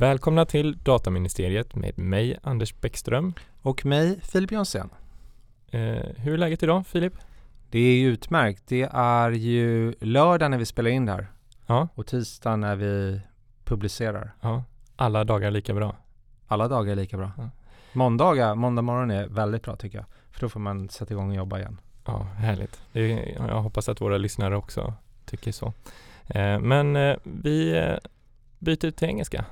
Välkomna till Dataministeriet med mig Anders Bäckström. Och mig Filip Jonsson. Eh, hur är läget idag Filip? Det är utmärkt. Det är ju lördag när vi spelar in det här. Ja. Och tisdag när vi publicerar. Ja. Alla dagar lika bra. Alla dagar är lika bra. Ja. Måndagar, måndag morgon är väldigt bra tycker jag. För då får man sätta igång och jobba igen. Ja, härligt. Det, jag hoppas att våra lyssnare också tycker så. Eh, men eh, vi eh, byter till engelska.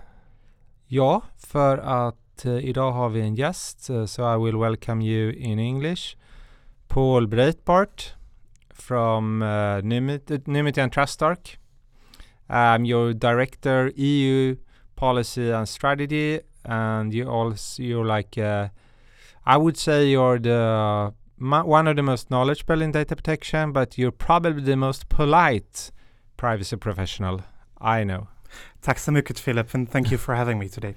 Ja, för att eh, idag har vi en gäst. eh, so I will welcome you in English. Paul Breitbarth from uh, and TrustArc. Um, you're director EU policy and strategy, and you also you're like uh, I would say you're the one of the most knowledgeable in data protection, but you're probably the most polite privacy professional I know. Tack så mycket Filip and thank you for having me today.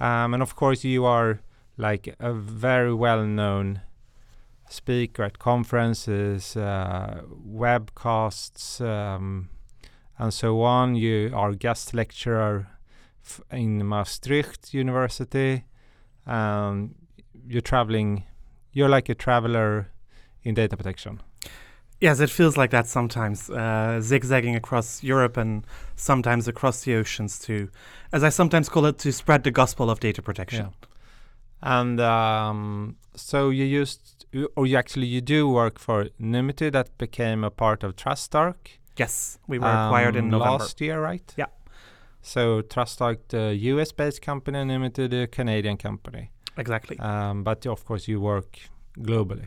Um, and of course, you are like a very well known speaker at conferences, uh, webcasts, um, and so on. You are guest lecturer in Maastricht University. Um, you're traveling, you're like a traveler in data protection. Yes, it feels like that sometimes, uh, zigzagging across Europe and sometimes across the oceans to, as I sometimes call it, to spread the gospel of data protection. Yeah. And um, so you used, or you actually you do work for Nymity that became a part of TrustArc. Yes, we were acquired in um, November. last year, right? Yeah. So TrustArc, the US-based company, and Nymity, the Canadian company. Exactly. Um, but of course, you work globally,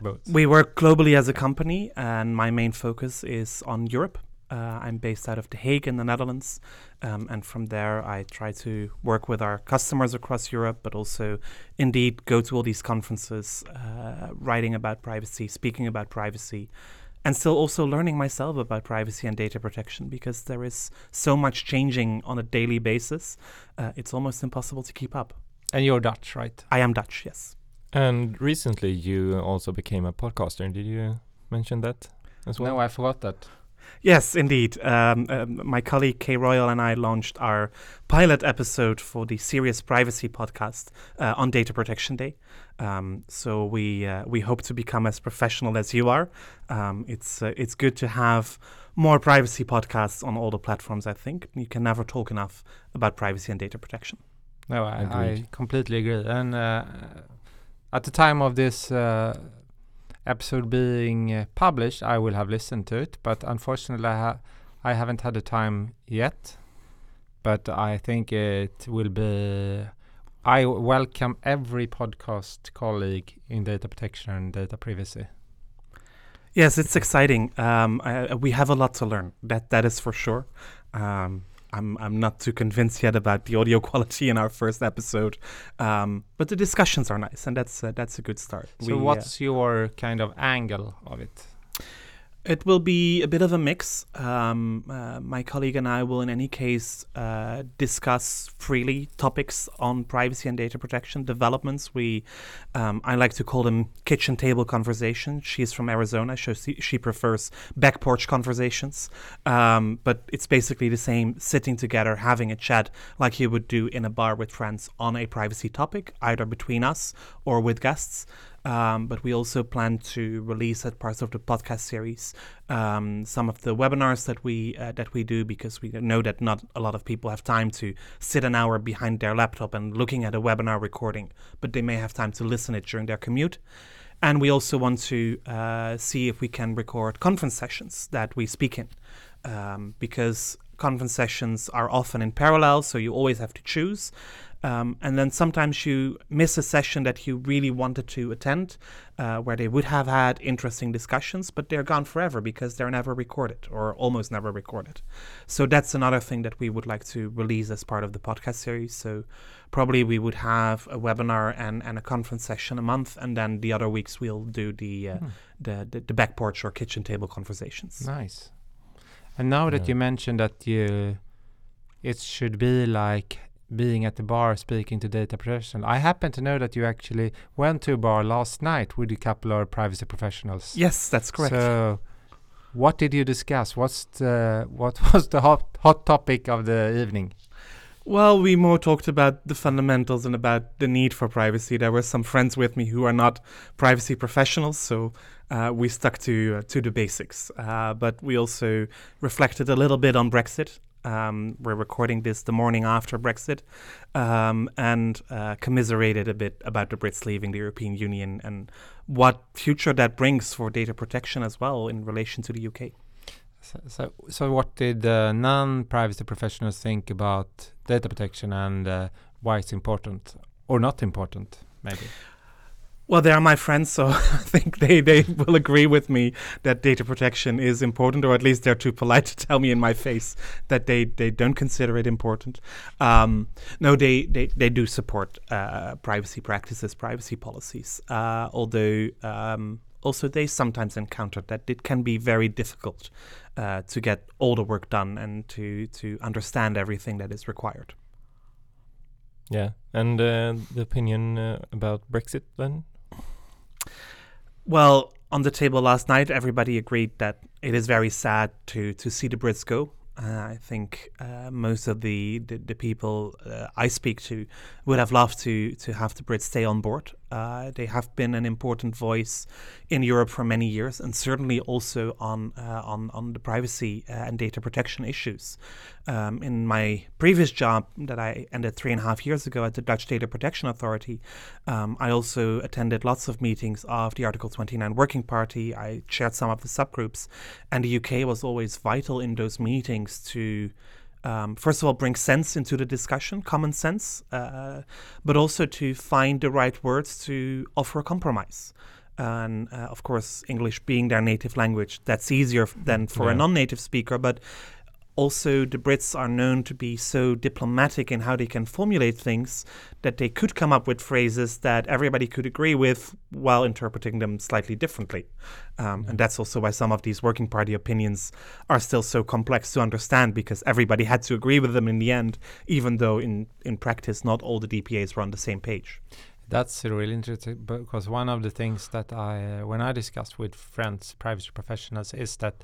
both. We work globally as a company, and my main focus is on Europe. Uh, I'm based out of The Hague in the Netherlands, um, and from there I try to work with our customers across Europe, but also indeed go to all these conferences, uh, writing about privacy, speaking about privacy, and still also learning myself about privacy and data protection because there is so much changing on a daily basis. Uh, it's almost impossible to keep up. and you're Dutch, right? I am Dutch, yes. And recently you also became a podcaster. Did you mention that as well? No, I forgot that. Yes, indeed. Um, um, my colleague K Royal and I launched our pilot episode for the Serious Privacy podcast uh, on Data Protection Day. Um, so we uh, we hope to become as professional as you are. Um, it's uh, it's good to have more privacy podcasts on all the platforms. I think you can never talk enough about privacy and data protection. No, I, I completely agree. And uh, at the time of this uh, episode being uh, published, I will have listened to it. But unfortunately, I, ha- I haven't had the time yet. But I think it will be. I welcome every podcast colleague in data protection and data privacy. Yes, it's exciting. Um, uh, we have a lot to learn. That that is for sure. Um, I'm I'm not too convinced yet about the audio quality in our first episode, um, but the discussions are nice, and that's uh, that's a good start. So, We, uh, what's your kind of angle of it? It will be a bit of a mix. Um, uh, my colleague and I will, in any case, uh, discuss freely topics on privacy and data protection developments. We, um, I like to call them kitchen table conversations. She's from Arizona, so she, prefers back porch conversations. Um, but it's basically the same sitting together, having a chat like you would do in a bar with friends on a privacy topic, either between us or with guests. Um, but we also plan to release as parts of the podcast series um, some of the webinars that we uh, that we do because we know that not a lot of people have time to sit an hour behind their laptop and looking at a webinar recording, but they may have time to listen it during their commute. And we also want to uh, see if we can record conference sessions that we speak in, um, because conference sessions are often in parallel, so you always have to choose. Um, and then sometimes you miss a session that you really wanted to attend, uh, where they would have had interesting discussions, but they're gone forever because they're never recorded or almost never recorded. So that's another thing that we would like to release as part of the podcast series. So probably we would have a webinar and, and a conference session a month, and then the other weeks we'll do the uh, Hmm. the, the the back porch or kitchen table conversations. Nice. And now that Yeah. you mentioned that you, it should be like being at the bar speaking to data professionals. I happen to know that you actually went to a bar last night with a couple of privacy professionals. Yes, that's correct. So, what did you discuss? What's the what was the hot hot topic of the evening? Well, we more talked about the fundamentals and about the need for privacy. There were some friends with me who are not privacy professionals, so uh, we stuck to uh, to the basics. Uh, but we also reflected a little bit on Brexit. Um, we're recording this the morning after Brexit, um, and uh, commiserated a bit about the Brits leaving the European Union and what future that brings for data protection as well in relation to the UK. So, so, so what did uh, non-privacy professionals think about data protection and uh, why it's important or not important, maybe? Well, they are my friends, so I think they, they will agree with me that data protection is important, or at least they're too polite to tell me in my face that they, they don't consider it important. Um, no, they, they, they do support uh, privacy practices, privacy policies, uh, although um, also they sometimes encounter that it can be very difficult uh, to get all the work done and to, to understand everything that is required. Yeah, and uh, the opinion uh, about Brexit then? Well, on the table last night, everybody agreed that it is very sad to to see the Brits go. Uh, I think uh, most of the the, the people uh, I speak to would have loved to to have the Brits stay on board. Uh, they have been an important voice in Europe for many years, and certainly also on uh, on on the privacy uh, and data protection issues. Um, in my previous job that I ended three and a half years ago at the Dutch Data Protection Authority, um, I also attended lots of meetings of the Article 29 Working Party. I chaired some of the subgroups, and the UK was always vital in those meetings to um, first of all, bring sense into the discussion, common sense, uh, but also to find the right words to offer a compromise. And uh, of course, English being their native language, that's easier than for Yeah. a non native speaker. But also, the Brits are known to be so diplomatic in how they can formulate things that they could come up with phrases that everybody could agree with while interpreting them slightly differently. Um, And that's also why some of these working party opinions are still so complex to understand because everybody had to agree with them in the end, even though in, in practice not all the DPAs were on the same page. That's really interesting because one of the things that I, uh, when I discussed with friends, privacy professionals, is that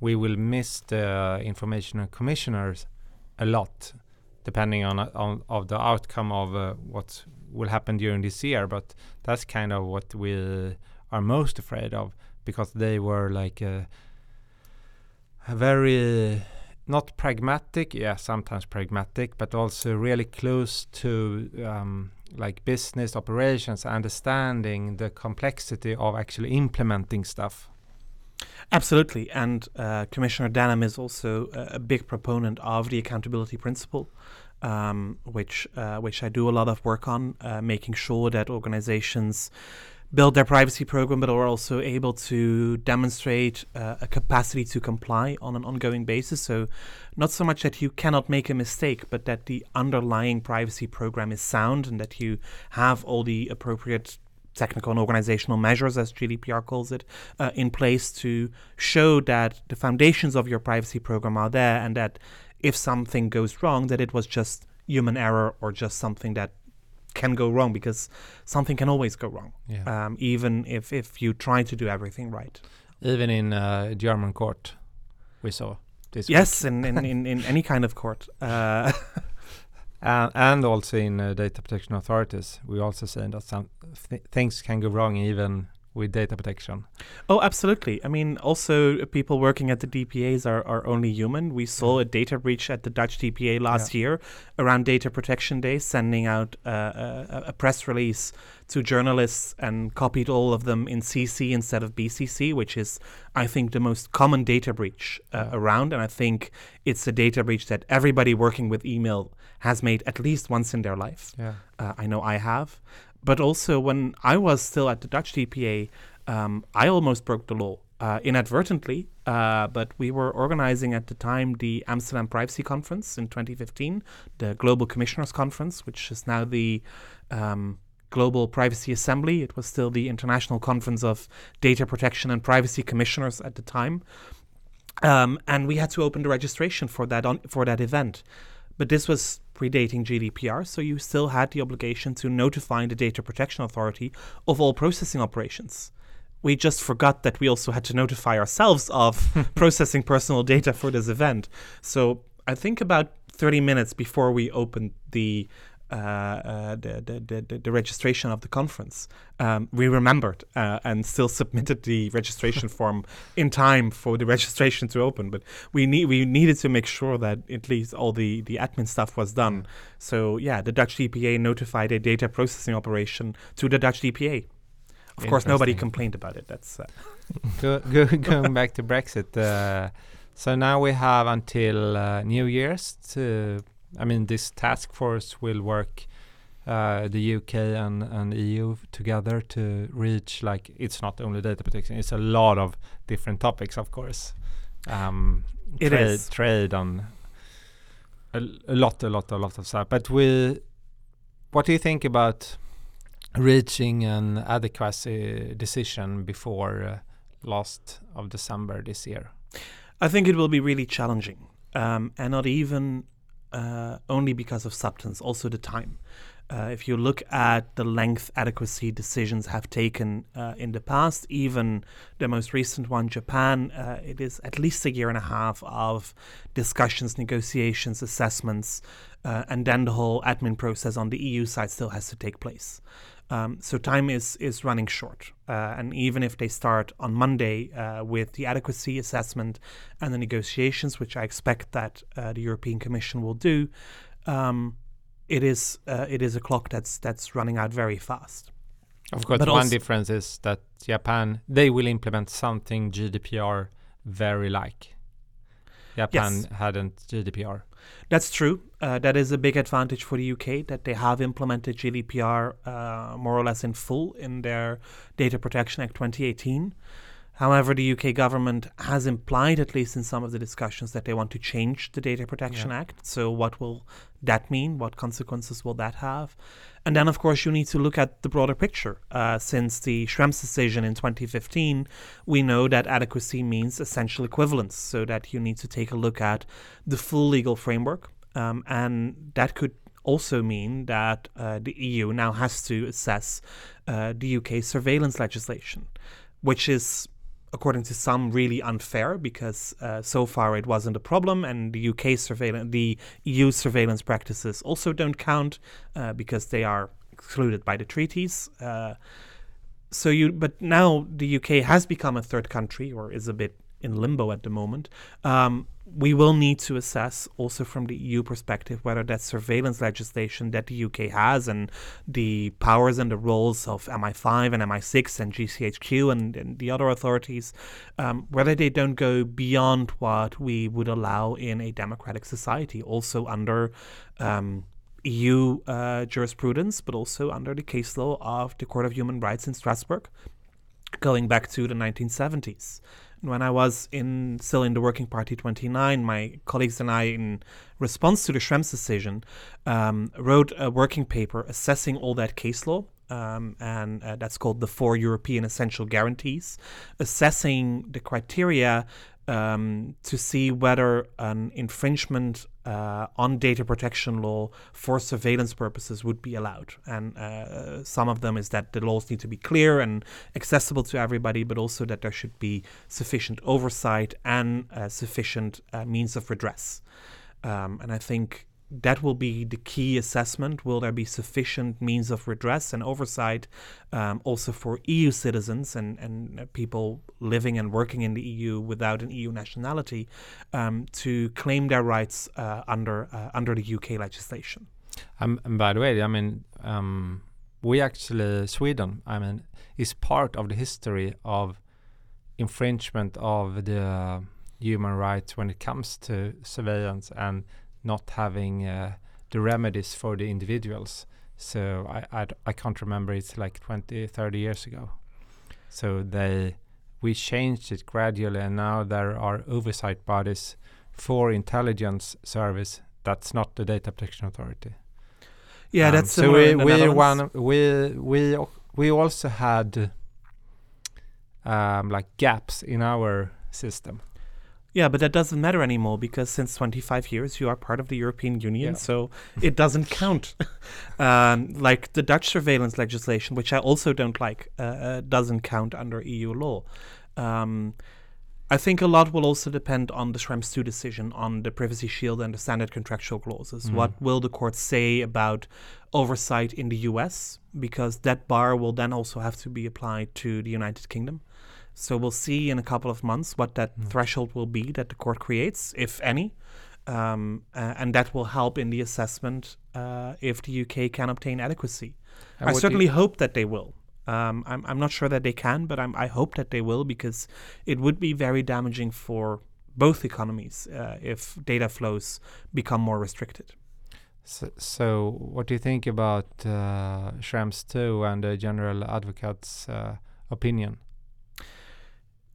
we will miss the information commissioners a lot, depending on on of the outcome of uh, what will happen during this year. But that's kind of what we are most afraid of because they were like uh, a very not pragmatic, yeah, sometimes pragmatic, but also really close to um, like business operations, understanding the complexity of actually implementing stuff. Absolutely. And uh, Commissioner Denham is also a, a big proponent of the accountability principle. Um, which uh, which I do a lot of work on, uh, making sure that organizations build their privacy program, but are also able to demonstrate uh, a capacity to comply on an ongoing basis. So, not so much that you cannot make a mistake, but that the underlying privacy program is sound and that you have all the appropriate technical and organizational measures, as GDPR calls it, uh, in place to show that the foundations of your privacy program are there and that if something goes wrong, that it was just human error or just something that can go wrong because something can always go wrong, Yeah. um, even if, if you try to do everything right. Even in uh, German court, we saw this. Yes, in, in, in, in any kind of court. Uh, and, and also in uh, data protection authorities, we also say that some th- things can go wrong even with data protection. Oh, absolutely. I mean, also uh, people working at the DPAs are, are only human. We saw a data breach at the Dutch DPA last year around Data Protection Day, sending out uh, a, a press release to journalists and copied all of them in CC instead of BCC, which is, I think, the most common data breach uh, Yeah. around. And I think it's a data breach that everybody working with email has made at least once in their life. Yeah. Uh, I know I have. But also, when I was still at the Dutch DPA, um, I almost broke the law uh, inadvertently. Uh, but we were organizing at the time the Amsterdam Privacy Conference in 2015, the Global Commissioners Conference, which is now the um, Global Privacy Assembly. It was still the International Conference of Data Protection and Privacy Commissioners at the time. Um, and we had to open the registration for that on, for that event. But this was predating GDPR, so you still had the obligation to notify the Data Protection Authority of all processing operations. We just forgot that we also had to notify ourselves of processing personal data for this event. So I think about 30 minutes before we opened the uh, uh, the, the, the, the, registration of the conference, um, we remembered uh, and still submitted the registration form in time for the registration to open. But we need we needed to make sure that at least all the, the admin stuff was done. So yeah, the Dutch DPA notified a data processing operation to the Dutch DPA. Of course, nobody complained about it. That's uh, go, go, going back to Brexit. Uh, so now we have until uh, New Year's to I mean, this task force will work uh, the UK and, and EU together to reach like it's not only data protection; it's a lot of different topics, of course. Um, it trade, is. trade on a, a lot, a lot, a lot of stuff. But we, what do you think about reaching an adequacy decision before uh, last of December this year? I think it will be really challenging, um, and not even uh, only because of substance, also the time. Uh, if you look at the length adequacy decisions have taken uh, in the past, even the most recent one, Japan, uh, it is at least a year and a half of discussions, negotiations, assessments, uh, and then the whole admin process on the EU side still has to take place. Um, so time is is running short, uh, and even if they start on Monday uh, with the adequacy assessment and the negotiations, which I expect that uh, the European Commission will do, um, it is uh, it is a clock that's that's running out very fast. Of course, but one difference is that Japan they will implement something GDPR very like. Japan yes. hadn't GDPR. That's true. Uh, that is a big advantage for the UK that they have implemented GDPR uh, more or less in full in their Data Protection Act 2018. However, the UK government has implied, at least in some of the discussions, that they want to change the Data Protection yeah. Act. So, what will that mean? What consequences will that have? And then, of course, you need to look at the broader picture. Uh, since the Schrems decision in 2015, we know that adequacy means essential equivalence, so that you need to take a look at the full legal framework. Um, and that could also mean that uh, the EU now has to assess uh, the UK surveillance legislation, which is according to some, really unfair because uh, so far it wasn't a problem, and the UK surveillance, the EU surveillance practices also don't count uh, because they are excluded by the treaties. Uh, so you, but now the UK has become a third country, or is a bit in limbo at the moment. Um, we will need to assess also from the EU perspective whether that surveillance legislation that the UK has and the powers and the roles of MI5 and MI6 and GCHQ and, and the other authorities, um, whether they don't go beyond what we would allow in a democratic society, also under um, EU uh, jurisprudence, but also under the case law of the Court of Human Rights in Strasbourg, going back to the 1970s when I was in still in the Working Party 29, my colleagues and I, in response to the Schrems decision, um, wrote a working paper assessing all that case law. Um, and uh, that's called the Four European Essential Guarantees, assessing the criteria um, to see whether an infringement uh, on data protection law for surveillance purposes would be allowed. And uh, some of them is that the laws need to be clear and accessible to everybody, but also that there should be sufficient oversight and uh, sufficient uh, means of redress. Um, and I think that will be the key assessment. Will there be sufficient means of redress and oversight um, also for EU citizens and, and people living and working in the EU without an EU nationality um, to claim their rights uh, under uh, under the UK legislation? Um, and by the way, I mean, um, we actually, Sweden, I mean, is part of the history of infringement of the human rights when it comes to surveillance and not having uh, the remedies for the individuals. So I, I, I can't remember. It's like 20, 30 years ago. So they we changed it gradually, and now there are oversight bodies for intelligence service. That's not the Data Protection Authority. Yeah, um, that's so we we one we we we also had um, like gaps in our system. Yeah, but that doesn't matter anymore because since 25 years you are part of the European Union, yeah. so it doesn't count. um, like the Dutch surveillance legislation, which I also don't like, uh, uh, doesn't count under EU law. Um, I think a lot will also depend on the Schrems 2 decision on the privacy shield and the standard contractual clauses. Mm. What will the court say about oversight in the US? Because that bar will then also have to be applied to the United Kingdom. So we'll see in a couple of months what that Mm. threshold will be that the court creates, if any. Um, uh, and that will help in the assessment uh, if the UK can obtain adequacy. And I certainly hope that they will. Um, I'm, I'm not sure that they can, but I'm, I hope that they will because it would be very damaging for both economies uh, if data flows become more restricted. So, so what do you think about uh, Schrems 2 and the General Advocate's uh, opinion?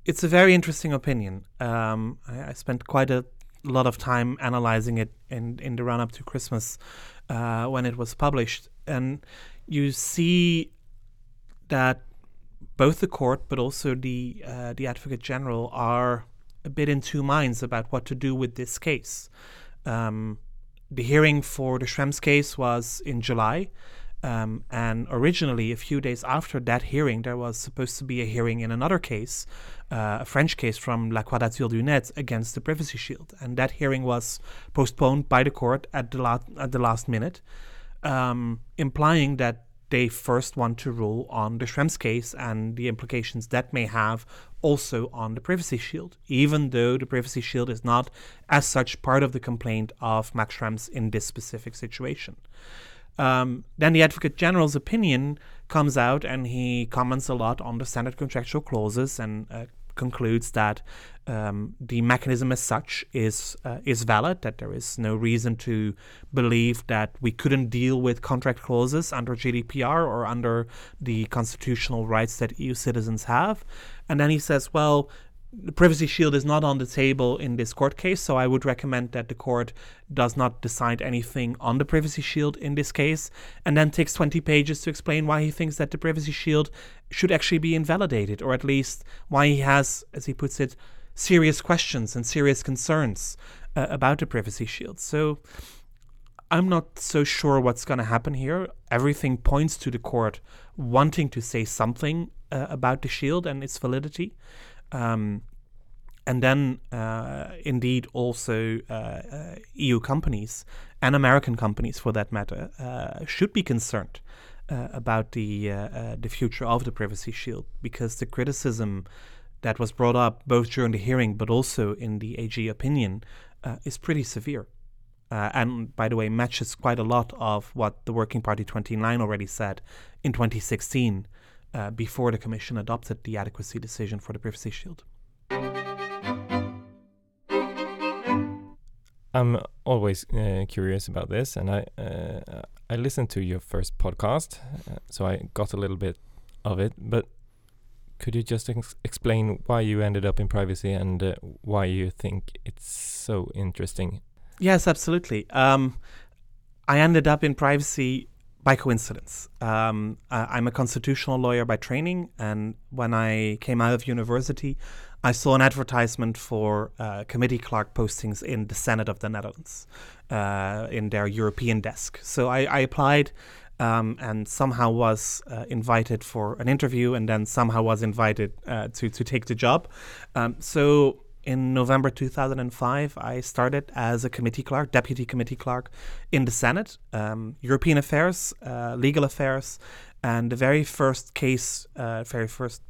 It's a very interesting opinion. Um, I, I spent quite a lot of time analyzing it in, in the run up to Christmas uh, when it was published. And you see that both the court but also the, uh, the Advocate General are a bit in two minds about what to do with this case. Um, the hearing for the Schrems case was in July. Um, and originally, a few days after that hearing, there was supposed to be a hearing in another case, uh, a French case from La Quadrature du Net against the Privacy Shield, and that hearing was postponed by the court at the last at the last minute, um, implying that they first want to rule on the Schrems case and the implications that may have also on the Privacy Shield, even though the Privacy Shield is not, as such, part of the complaint of Max Schrems in this specific situation. Um, then the Advocate General's opinion comes out and he comments a lot on the standard contractual clauses and uh, concludes that um, the mechanism as such is uh, is valid. That there is no reason to believe that we couldn't deal with contract clauses under GDPR or under the constitutional rights that EU citizens have. And then he says, well, the privacy shield is not on the table in this court case, so I would recommend that the court does not decide anything on the privacy shield in this case, and then takes 20 pages to explain why he thinks that the privacy shield should actually be invalidated, or at least why he has, as he puts it, serious questions and serious concerns uh, about the privacy shield. So I'm not so sure what's going to happen here. Everything points to the court wanting to say something uh, about the shield and its validity. Um, and then, uh, indeed, also uh, uh, EU companies and American companies, for that matter, uh, should be concerned uh, about the the future of the privacy shield because the criticism that was brought up both during the hearing but also in the AG opinion is pretty severe. Uh, and by the way, matches quite a lot of what the Working Party 29 already said in 2016 uh, before the Commission adopted the adequacy decision for the Privacy Shield. I'm always uh, curious about this, and I uh, I listened to your first podcast, uh, so I got a little bit of it. But could you just ex- explain why you ended up in privacy and uh, why you think it's so interesting? Yes, absolutely. Um, I ended up in privacy by coincidence. Um, I- I'm a constitutional lawyer by training, and when I came out of university, I saw an advertisement for uh, committee clerk postings in the Senate of the Netherlands, uh, in their European desk. So I, I applied. Um, and somehow was uh, invited for an interview, and then somehow was invited uh, to to take the job. Um, so in November 2005, I started as a committee clerk, deputy committee clerk in the Senate, um, European affairs, uh, legal affairs, and the very first case, uh, very first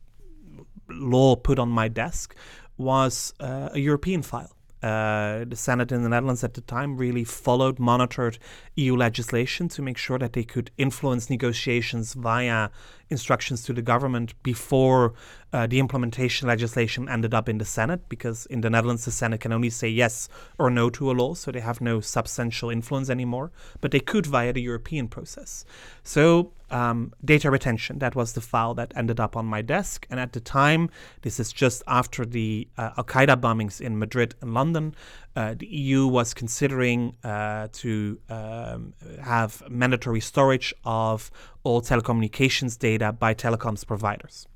law put on my desk was uh, a European file. Uh, the Senate in the Netherlands at the time really followed, monitored EU legislation to make sure that they could influence negotiations via instructions to the government before uh, the implementation legislation ended up in the Senate, because in the Netherlands, the Senate can only say yes or no to a law, so they have no substantial influence anymore, but they could via the European process. So, um, data retention, that was the file that ended up on my desk. And at the time, this is just after the uh, Al Qaeda bombings in Madrid and London, uh, the EU was considering uh, to um, have mandatory storage of all telecommunications data by telecoms providers.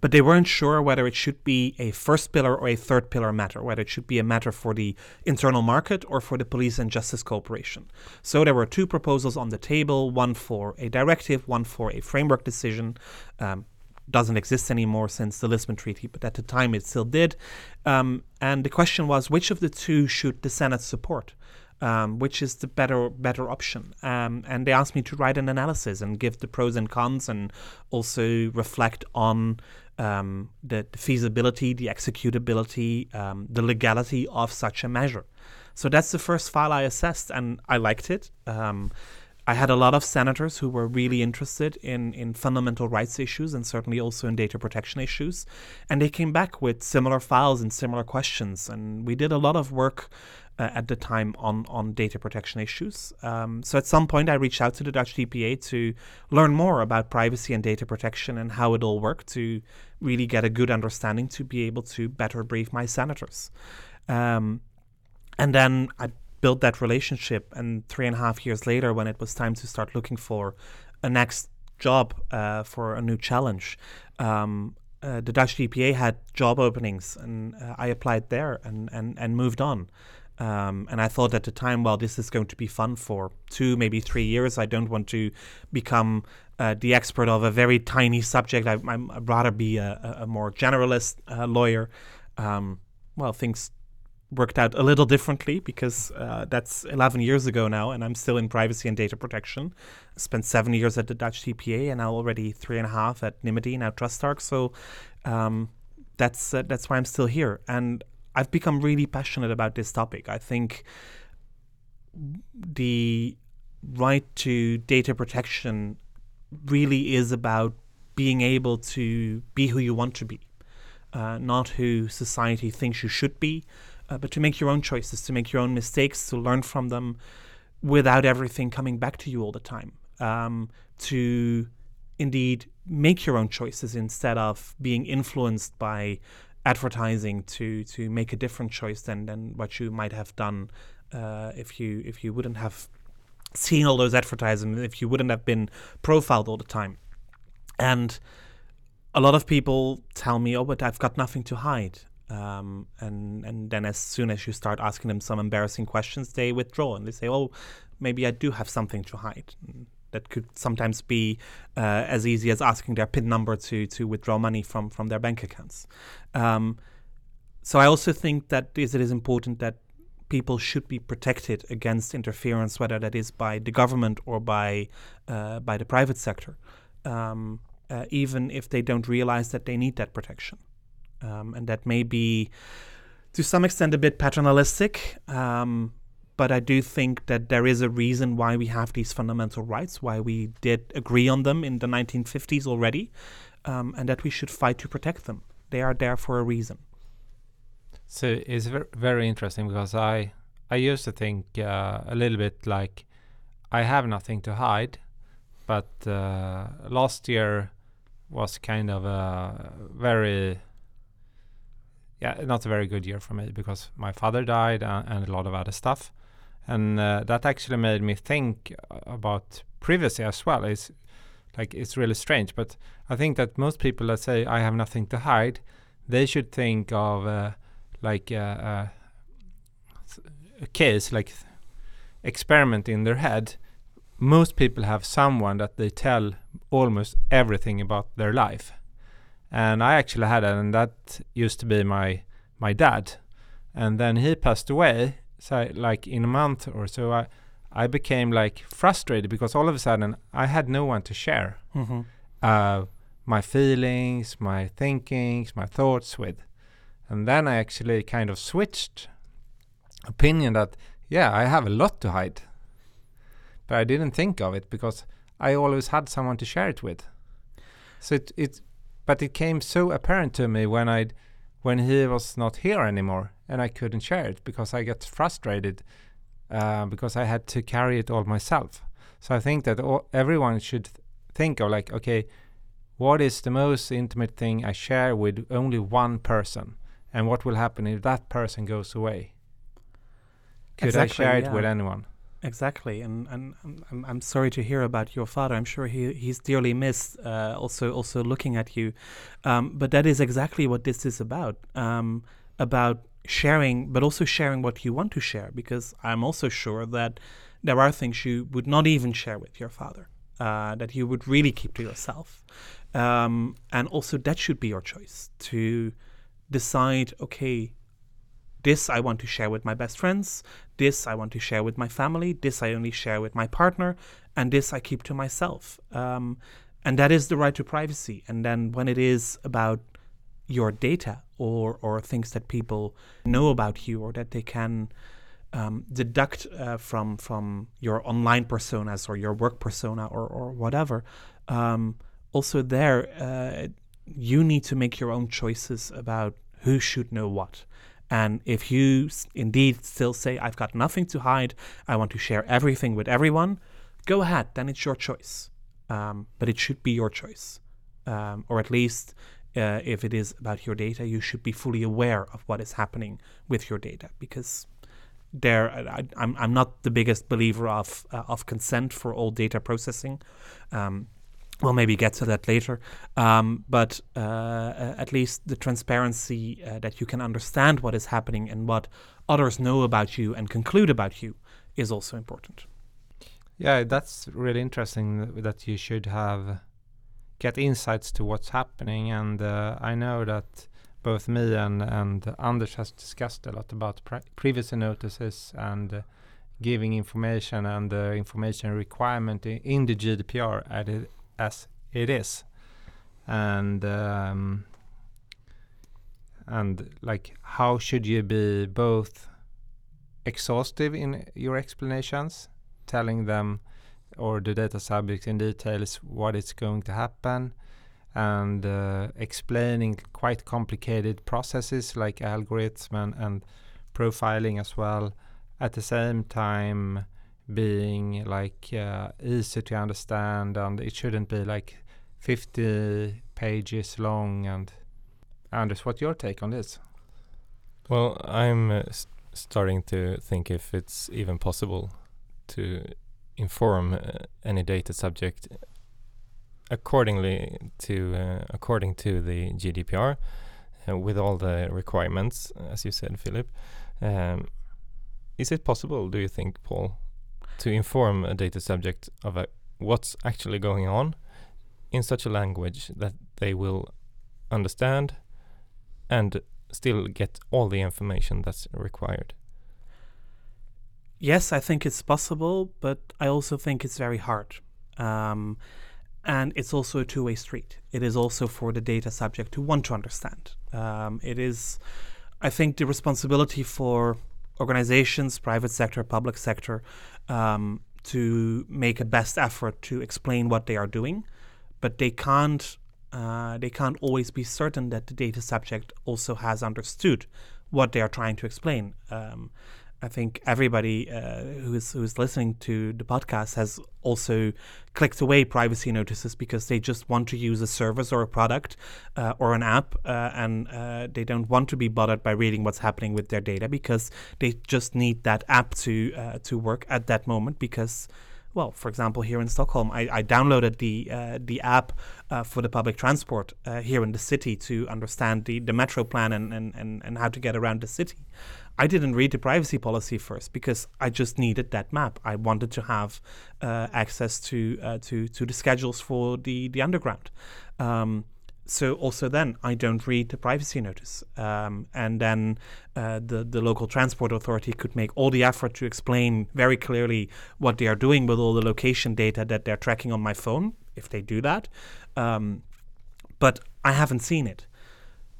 But they weren't sure whether it should be a first pillar or a third pillar matter, whether it should be a matter for the internal market or for the police and justice cooperation. So there were two proposals on the table one for a directive, one for a framework decision. Um, doesn't exist anymore since the Lisbon Treaty, but at the time it still did. Um, and the question was, which of the two should the Senate support? Um, which is the better better option? Um, and they asked me to write an analysis and give the pros and cons, and also reflect on um, the, the, feasibility, the executability, um, the legality of such a measure. So that's the first file I assessed, and I liked it. Um, I had a lot of senators who were really interested in, in fundamental rights issues and certainly also in data protection issues. And they came back with similar files and similar questions. And we did a lot of work uh, at the time on, on data protection issues. Um, so at some point, I reached out to the Dutch DPA to learn more about privacy and data protection and how it all worked to really get a good understanding to be able to better brief my senators. Um, and then I built that relationship. And three and a half years later, when it was time to start looking for a next job uh, for a new challenge, um, uh, the Dutch DPA had job openings, and uh, I applied there and and and moved on. Um, and I thought at the time, well, this is going to be fun for two, maybe three years. I don't want to become uh, the expert of a very tiny subject. I, would rather be a, a more generalist uh, lawyer. Um, well, things worked out a little differently because uh, that's 11 years ago now, and I'm still in privacy and data protection. I spent seven years at the Dutch DPA, and now already three and a half at Nymity, now TrustArc. So um, that's uh, that's why I'm still here, and I've become really passionate about this topic. I think the right to data protection really is about being able to be who you want to be, uh, not who society thinks you should be uh, but to make your own choices, to make your own mistakes, to learn from them without everything coming back to you all the time. Um, to indeed make your own choices instead of being influenced by advertising to to make a different choice than than what you might have done uh, if you if you wouldn't have seen all those advertisements if you wouldn't have been profiled all the time and a lot of people tell me oh but i've got nothing to hide um, and and then as soon as you start asking them some embarrassing questions, they withdraw and they say, "Oh, maybe I do have something to hide." And that could sometimes be uh, as easy as asking their PIN number to to withdraw money from from their bank accounts. Um, so I also think that it is important that people should be protected against interference, whether that is by the government or by uh, by the private sector, um, uh, even if they don't realize that they need that protection um, and that may be to some extent a bit paternalistic. Um, but I do think that there is a reason why we have these fundamental rights, why we did agree on them in the 1950s already, um, and that we should fight to protect them. They are there for a reason. So it's ver- very interesting because I I used to think uh, a little bit like I have nothing to hide, but uh, last year was kind of a very yeah, not a very good year for me because my father died and, and a lot of other stuff, and uh, that actually made me think about privacy as well. It's like it's really strange, but I think that most people that say I have nothing to hide, they should think of uh, like uh, uh a case like experiment in their head. Most people have someone that they tell almost everything about their life and I actually had it, and that used to be my my dad, and then he passed away. So like in a month or so, I I became like frustrated because all of a sudden I had no one to share mm-hmm. uh, my feelings, my thinkings, my thoughts with, and then I actually kind of switched opinion that yeah I have a lot to hide, but I didn't think of it because I always had someone to share it with. So it it but it came so apparent to me when I when he was not here anymore and I couldn't share it because I got frustrated uh, because I had to carry it all myself. So I think that all, everyone should th- think of like, okay, what is the most intimate thing I share with only one person, and what will happen if that person goes away? Could exactly, I share it yeah. with anyone? Exactly, and and I'm, I'm sorry to hear about your father. I'm sure he he's dearly missed. Uh, also also looking at you, um, but that is exactly what this is about. Um, about sharing, but also sharing what you want to share. Because I'm also sure that there are things you would not even share with your father. uh, that you would really keep to yourself. Um, and also, that should be your choice to decide okay, this I want to share with my best friends, this I want to share with my family, this I only share with my partner, and this I keep to myself. Um, and that is the right to privacy. And then when it is about your data or or things that people know about you or that they can um, deduct uh, from from your online personas or your work persona or or whatever. Um, also, there uh, you need to make your own choices about who should know what. And if you indeed still say, I've got nothing to hide, I want to share everything with everyone, go ahead, then it's your choice. Um, but it should be your choice. Um, or at least uh, if it is about your data, you should be fully aware of what is happening with your data because there I, am I'm, not the biggest believer of uh, of consent for all data processing. Um, we'll maybe get to that later, um, but uh, at least the transparency uh, that you can understand what is happening and what others know about you and conclude about you is also important. Yeah, that's really interesting that you should have get insights to what's happening. And uh, I know that both me and, and Anders has discussed a lot about privacy notices and uh, giving information and the information requirement in, the GDPR it, as it is. And um, and like how should you be both exhaustive in your explanations, telling them or the data subject in details what is going to happen and uh, explaining quite complicated processes like algorithm and, and profiling as well at the same time being like uh, easy to understand and it shouldn't be like 50 pages long. And Anders what's your take on this? Well I'm uh, starting to think if it's even possible to inform uh, any data subject accordingly to uh, according to the GDPR uh, with all the requirements, as you said, Filip. Um, is it possible, do you think, Paul, to inform a data subject of what's actually going on in such a language that they will understand and still get all the information that's required? Yes, I think it's possible, but I also think it's very hard. Um, and it's also a two way street. It is also for the data subject to want to understand. Um, it is, I think, the responsibility for organizations, private sector, public sector, um, to make a best effort to explain what they are doing, but they can't. Uh, they can't always be certain that the data subject also has understood what they are trying to explain. Um, I think everybody uh, who's who's listening to the podcast has also clicked away privacy notices because they just want to use a service or a product uh, or an app, uh, and uh, they don't want to be bothered by reading what's happening with their data because they just need that app to uh, to work at that moment because well, for example, here in Stockholm, I, I downloaded the uh, the app for the public transport here in the city to understand the, the metro plan and, and, and, and how to get around the city. I didn't read the privacy policy first because I just needed that map. I wanted to have uh, access to uh, to to the schedules for the the underground. Um, so also then I don't read the privacy notice, um, and then uh, the the local transport authority could make all the effort to explain very clearly what they are doing with all the location data that they're tracking on my phone, if they do that. Um, but I haven't seen it.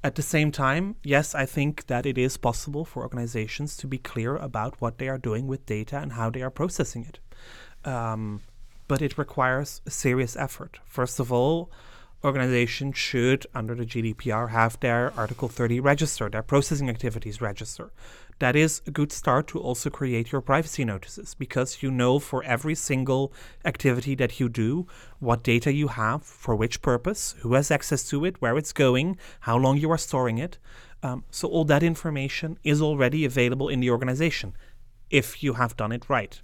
At the same time, yes, I think that it is possible for organizations to be clear about what they are doing with data and how they are processing it. Um, but it requires a serious effort. First of all, organizations should, under the GDPR, have their Article 30 register, their processing activities register. That is a good start to also create your privacy notices because you know for every single activity that you do what data you have, for which purpose, who has access to it, where it's going, how long you are storing it. Um, so, all that information is already available in the organization if you have done it right,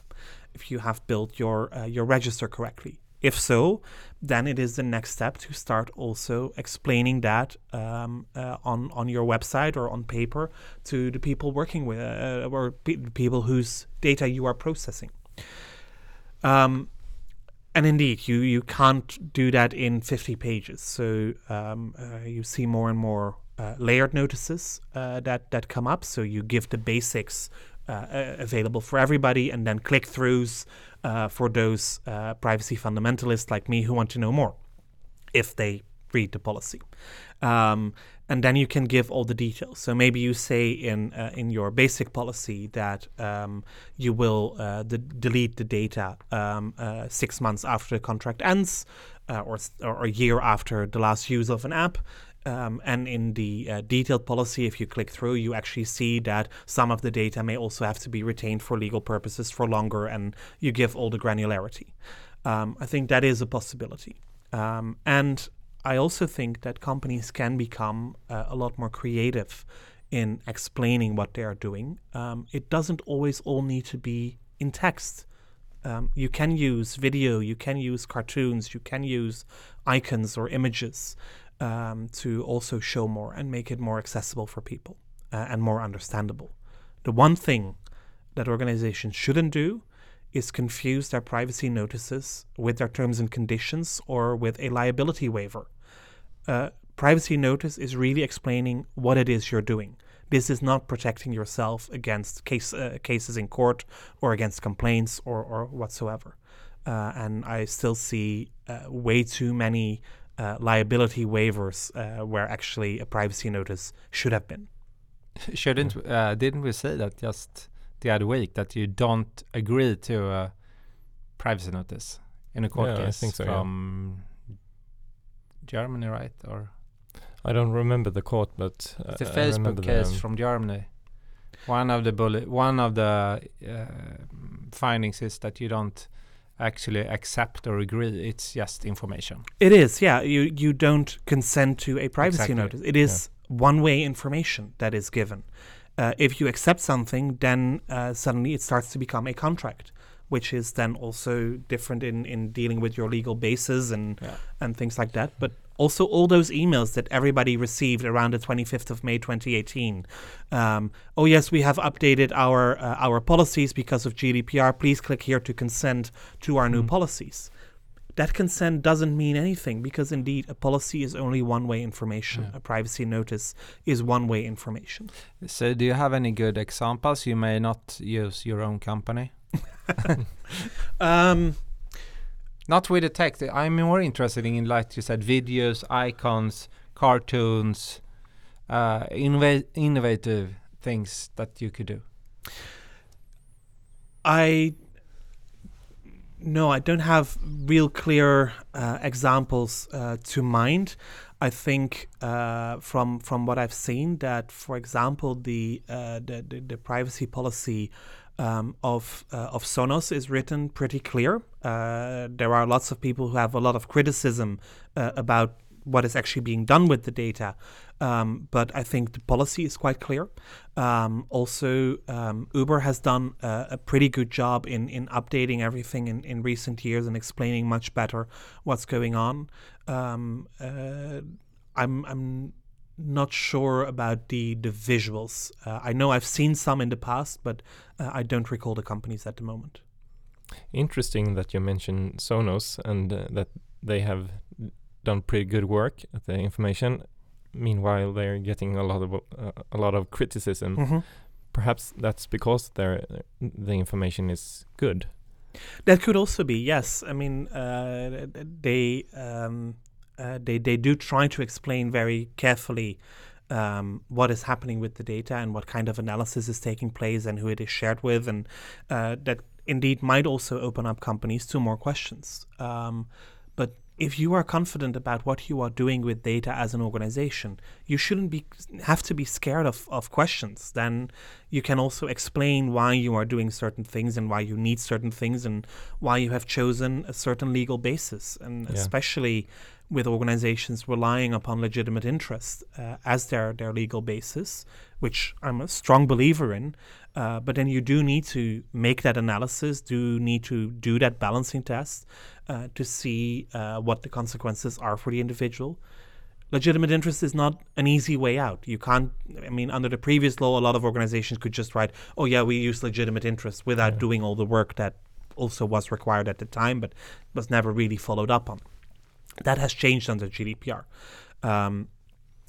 if you have built your, uh, your register correctly. If so, then it is the next step to start also explaining that um, uh, on on your website or on paper to the people working with uh, or pe- people whose data you are processing. Um, and indeed, you, you can't do that in 50 pages. So um, uh, you see more and more uh, layered notices uh, that, that come up. So you give the basics uh, available for everybody, and then click throughs uh, for those privacy fundamentalists like me who want to know more if they read the policy. Um, and then you can give all the details. So maybe you say in uh, in your basic policy that um, you will uh, de- delete the data um, uh, six months after the contract ends, uh, or or a year after the last use of an app. Um, and in the uh, detailed policy, if you click through, you actually see that some of the data may also have to be retained for legal purposes for longer, and you give all the granularity. Um, I think that is a possibility. Um, and I also think that companies can become uh, a lot more creative in explaining what they are doing. Um, it doesn't always all need to be in text. Um, you can use video, you can use cartoons, you can use icons or images um, to also show more and make it more accessible for people uh, and more understandable. The one thing that organizations shouldn't do is confuse their privacy notices with their terms and conditions or with a liability waiver. Uh, privacy notice is really explaining what it is you're doing. This is not protecting yourself against case, uh, cases in court or against complaints or, or whatsoever. Uh, and I still see uh, way too many uh, liability waivers uh, where actually a privacy notice should have been. Shouldn't didn't we say that just the other week that you don't agree to a privacy notice in a court yeah, case so, from yeah. Germany, right? Or I don't remember the court, but uh, the Facebook case from Germany. One of the bullet, one of the uh, findings is that you don't actually accept or agree. It's just information. It is, yeah. You you don't consent to a privacy exactly. notice. It is yeah. one-way information that is given uh, if you accept something, then uh, suddenly it starts to become a contract, which is then also different in, in dealing with your legal basis and yeah. and things like that. But also all those emails that everybody received around the 25th of May 2018. Um, oh yes, we have updated our uh, our policies because of GDPR. Please click here to consent to our mm. new policies that consent doesn't mean anything because indeed a policy is only one way information. Yeah. A privacy notice is one way information. So, do you have any good examples? You may not use your own company. um, not with the text. I'm more interested in, like you said, videos, icons, cartoons, uh, innov- innovative things that you could do. I no, I don't have real clear uh, examples uh, to mind. I think uh, from from what I've seen that, for example, the uh, the, the, the, privacy policy um, of uh, of Sonos is written pretty clear. Uh, there are lots of people who have a lot of criticism about what is actually being done with the data. Um, but I think the policy is quite clear. Um, also, um, Uber has done a, a, pretty good job in, in updating everything in, in recent years and explaining much better what's going on. Um, uh, I'm, I'm not sure about the, the visuals. Uh, I know I've seen some in the past, but uh, I don't recall the companies at the moment. Interesting that you mentioned Sonos and uh, that they have done pretty good work at the information. Meanwhile, they're getting a lot of uh, a lot of criticism. Mm-hmm. Perhaps that's because their the information is good. That could also be yes. I mean, uh, they um, uh, they they do try to explain very carefully um, what is happening with the data and what kind of analysis is taking place and who it is shared with, and uh, that indeed might also open up companies to more questions. Um, but if you are confident about what you are doing with data as an organization, you shouldn't be have to be scared of, of questions. Then you can also explain why you are doing certain things and why you need certain things and why you have chosen a certain legal basis. And yeah. especially with organizations relying upon legitimate interests uh, as their, their legal basis, which I'm a strong believer in. Uh, but then you do need to make that analysis, do need to do that balancing test uh, to see uh, what the consequences are for the individual. Legitimate interest is not an easy way out. You can't, I mean, under the previous law, a lot of organizations could just write, oh, yeah, we use legitimate interest without yeah. doing all the work that also was required at the time, but was never really followed up on. That has changed under GDPR. Um,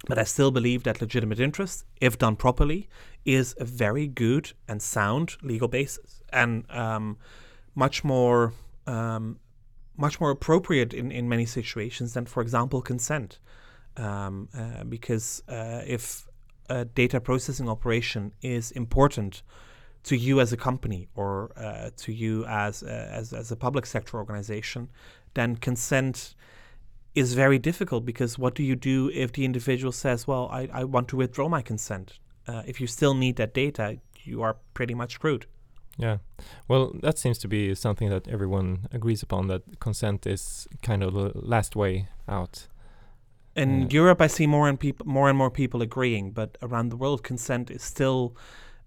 but I still believe that legitimate interest, if done properly, is a very good and sound legal basis, and um, much more um, much more appropriate in, in many situations than, for example, consent. Um, uh, because uh, if a data processing operation is important to you as a company or uh, to you as, uh, as as a public sector organization, then consent is very difficult because what do you do if the individual says, "Well, I, I want to withdraw my consent"? Uh, if you still need that data, you are pretty much screwed. Yeah, well, that seems to be something that everyone agrees upon that consent is kind of the last way out. In. Europe, I see more and peop- more and more people agreeing, but around the world, consent is still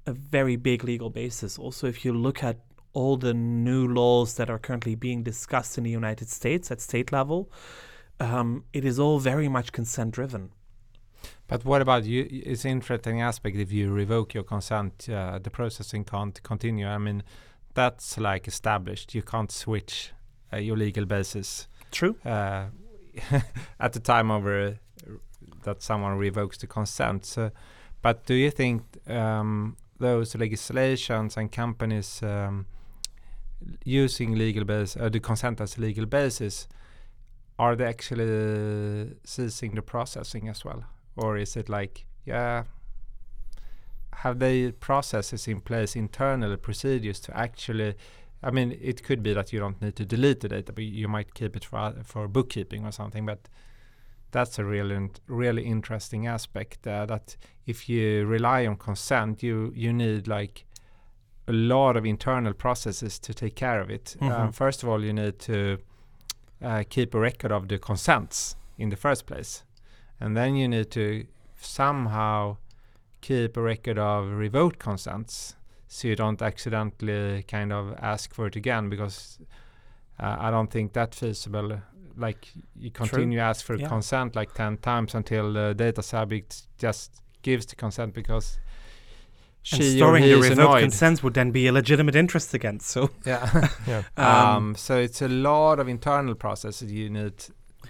a very big legal basis. Also, if you look at all the new laws that are currently being discussed in the United States at state level, um, it is all very much consent driven. But what about you? It's an interesting aspect if you revoke your consent, uh, the processing can't continue. I mean, that's like established. You can't switch uh, your legal basis True. uh, at the time of uh, that someone revokes the consent. So, but do you think um, those legislations and companies um, using legal basis, uh, the consent as legal basis, are they actually ceasing the processing as well, or is it like, yeah, have they processes in place, internal procedures to actually? I mean, it could be that you don't need to delete the data, but you might keep it for for bookkeeping or something. But that's a really really interesting aspect. Uh, that if you rely on consent, you you need like a lot of internal processes to take care of it. Um, Mhm. first of all, you need to uh, keep a record of the consents in the first place, and then you need to somehow keep a record of revoked consents so you don't accidentally kind of ask for it again because uh, I don't think that's feasible. Like you continue ask for Yeah. consent like 10 times until the data subject just gives the consent because and she or storing the is revoked annoyed. consents would then be a legitimate interest again. So, Yeah. Yeah. um, Um, so it's a lot of internal processes you need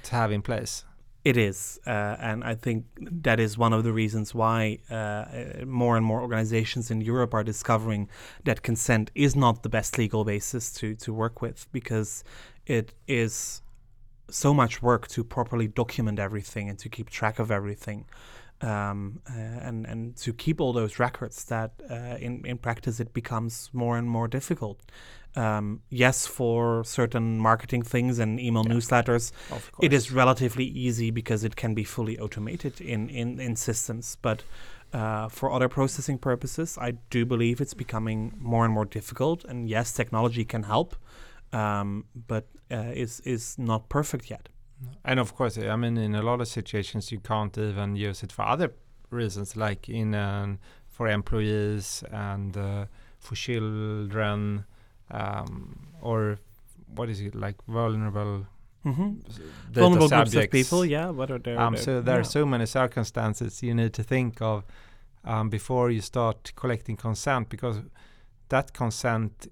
to have in place. It is, uh, and I think that is one of the reasons why uh, uh, more and more organizations in Europe are discovering that consent is not the best legal basis to to work with because it is so much work to properly document everything and to keep track of everything. Um, uh, and and to keep all those records that uh, in in practice it becomes more and more difficult. Um, yes, for certain marketing things and email Yeah. newsletters, it is relatively easy because it can be fully automated in, in, in systems. But uh, for other processing purposes, I do believe it's becoming more and more difficult. And yes, technology can help, um, but uh, is is not perfect yet. And of course, I mean, in a lot of situations, you can't even use it for other reasons, like in um, for employees and uh, for children, um, or what is it like vulnerable Mm-hmm. Vulnerable groups of people, yeah. What are their, Um, so there yeah. are so many circumstances you need to think of um, before you start collecting consent, because that consent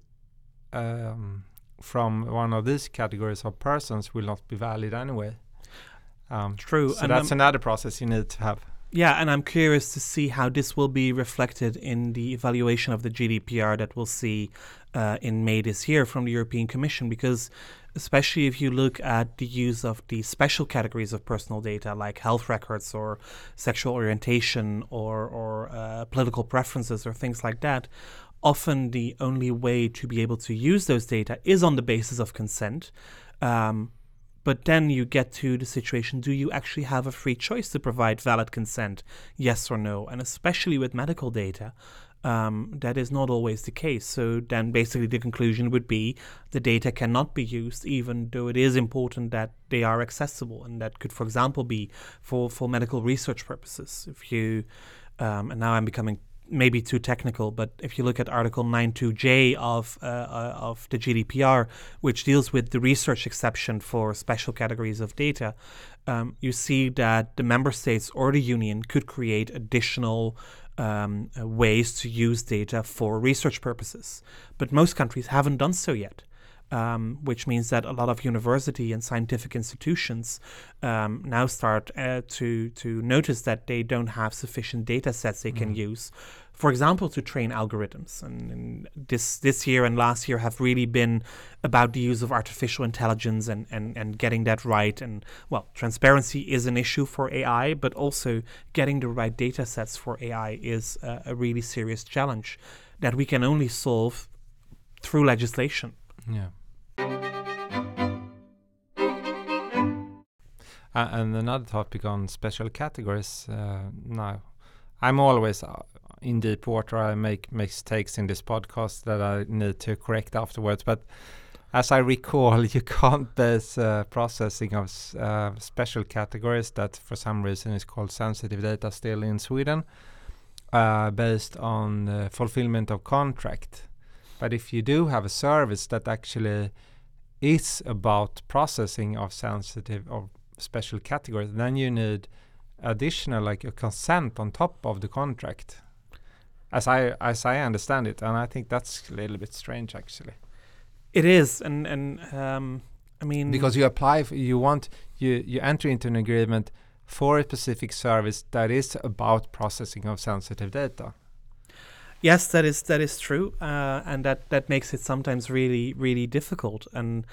um, from one of these categories of persons will not be valid anyway. Um, True, so and that's I'm- another process you need to have. Yeah, and I'm curious to see how this will be reflected in the evaluation of the GDPR that we'll see uh, in May this year from the European Commission, because especially if you look at the use of the special categories of personal data like health records or sexual orientation or, or uh, political preferences or things like that, often the only way to be able to use those data is on the basis of consent. Um, but then you get to the situation do you actually have a free choice to provide valid consent, yes or no? And especially with medical data, um, that is not always the case. So then basically the conclusion would be the data cannot be used, even though it is important that they are accessible. And that could, for example, be for, for medical research purposes. If you, um, and now I'm becoming maybe too technical, but if you look at Article 92J of uh, uh, of the GDPR, which deals with the research exception for special categories of data, um, you see that the member states or the union could create additional um, uh, ways to use data for research purposes. But most countries haven't done so yet. um, which means that a lot of university and scientific institutions um, now start uh, to to notice that they don't have sufficient data sets they can Mm. use, for example, to train algorithms. And, and this this year and last year have really been about the use of artificial intelligence and, and, and getting that right. And well, transparency is an issue for AI, but also getting the right data sets for AI is uh, a really serious challenge that we can only solve through legislation. Yeah. Uh, and another topic on special categories. Uh, now, I'm always uh, in deep water. I make mistakes in this podcast that I need to correct afterwards. But as I recall, you can't base uh, processing of uh, special categories that, for some reason, is called sensitive data still in Sweden, uh, based on fulfillment of contract. But if you do have a service that actually is about processing of sensitive or special categories, then you need additional like a consent on top of the contract. As I as I understand it, and I think that's a little bit strange actually. It is, and and um, I mean Because you apply, f you want you you enter into an agreement for a specific service that is about processing of sensitive data. Yes, that is that is true, uh, and that that makes it sometimes really really difficult. And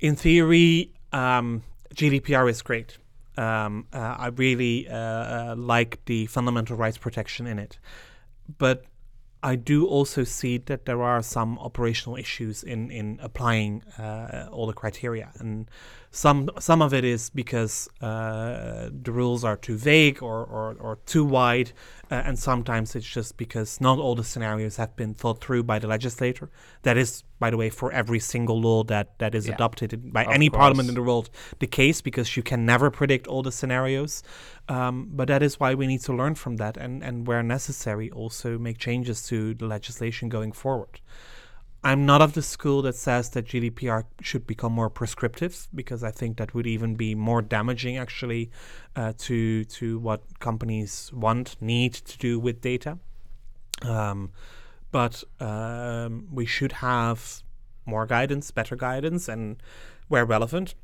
in theory, um, GDPR is great. Um, uh, I really uh, uh, like the fundamental rights protection in it, but I do also see that there are some operational issues in in applying uh, all the criteria, and some some of it is because uh, the rules are too vague or or, or too wide, uh, and sometimes it's just because not all the scenarios have been thought through by the legislator. That is, by the way, for every single law that that is Yeah. adopted by Of any parliament in the world the case because you can never predict all the scenarios. Um, but that is why we need to learn from that and, and where necessary also make changes to the legislation going forward. I'm not of the school that says that GDPR should become more prescriptive because I think that would even be more damaging actually uh, to to what companies want need to do with data. Um, but um, we should have more guidance, better guidance, and where relevant,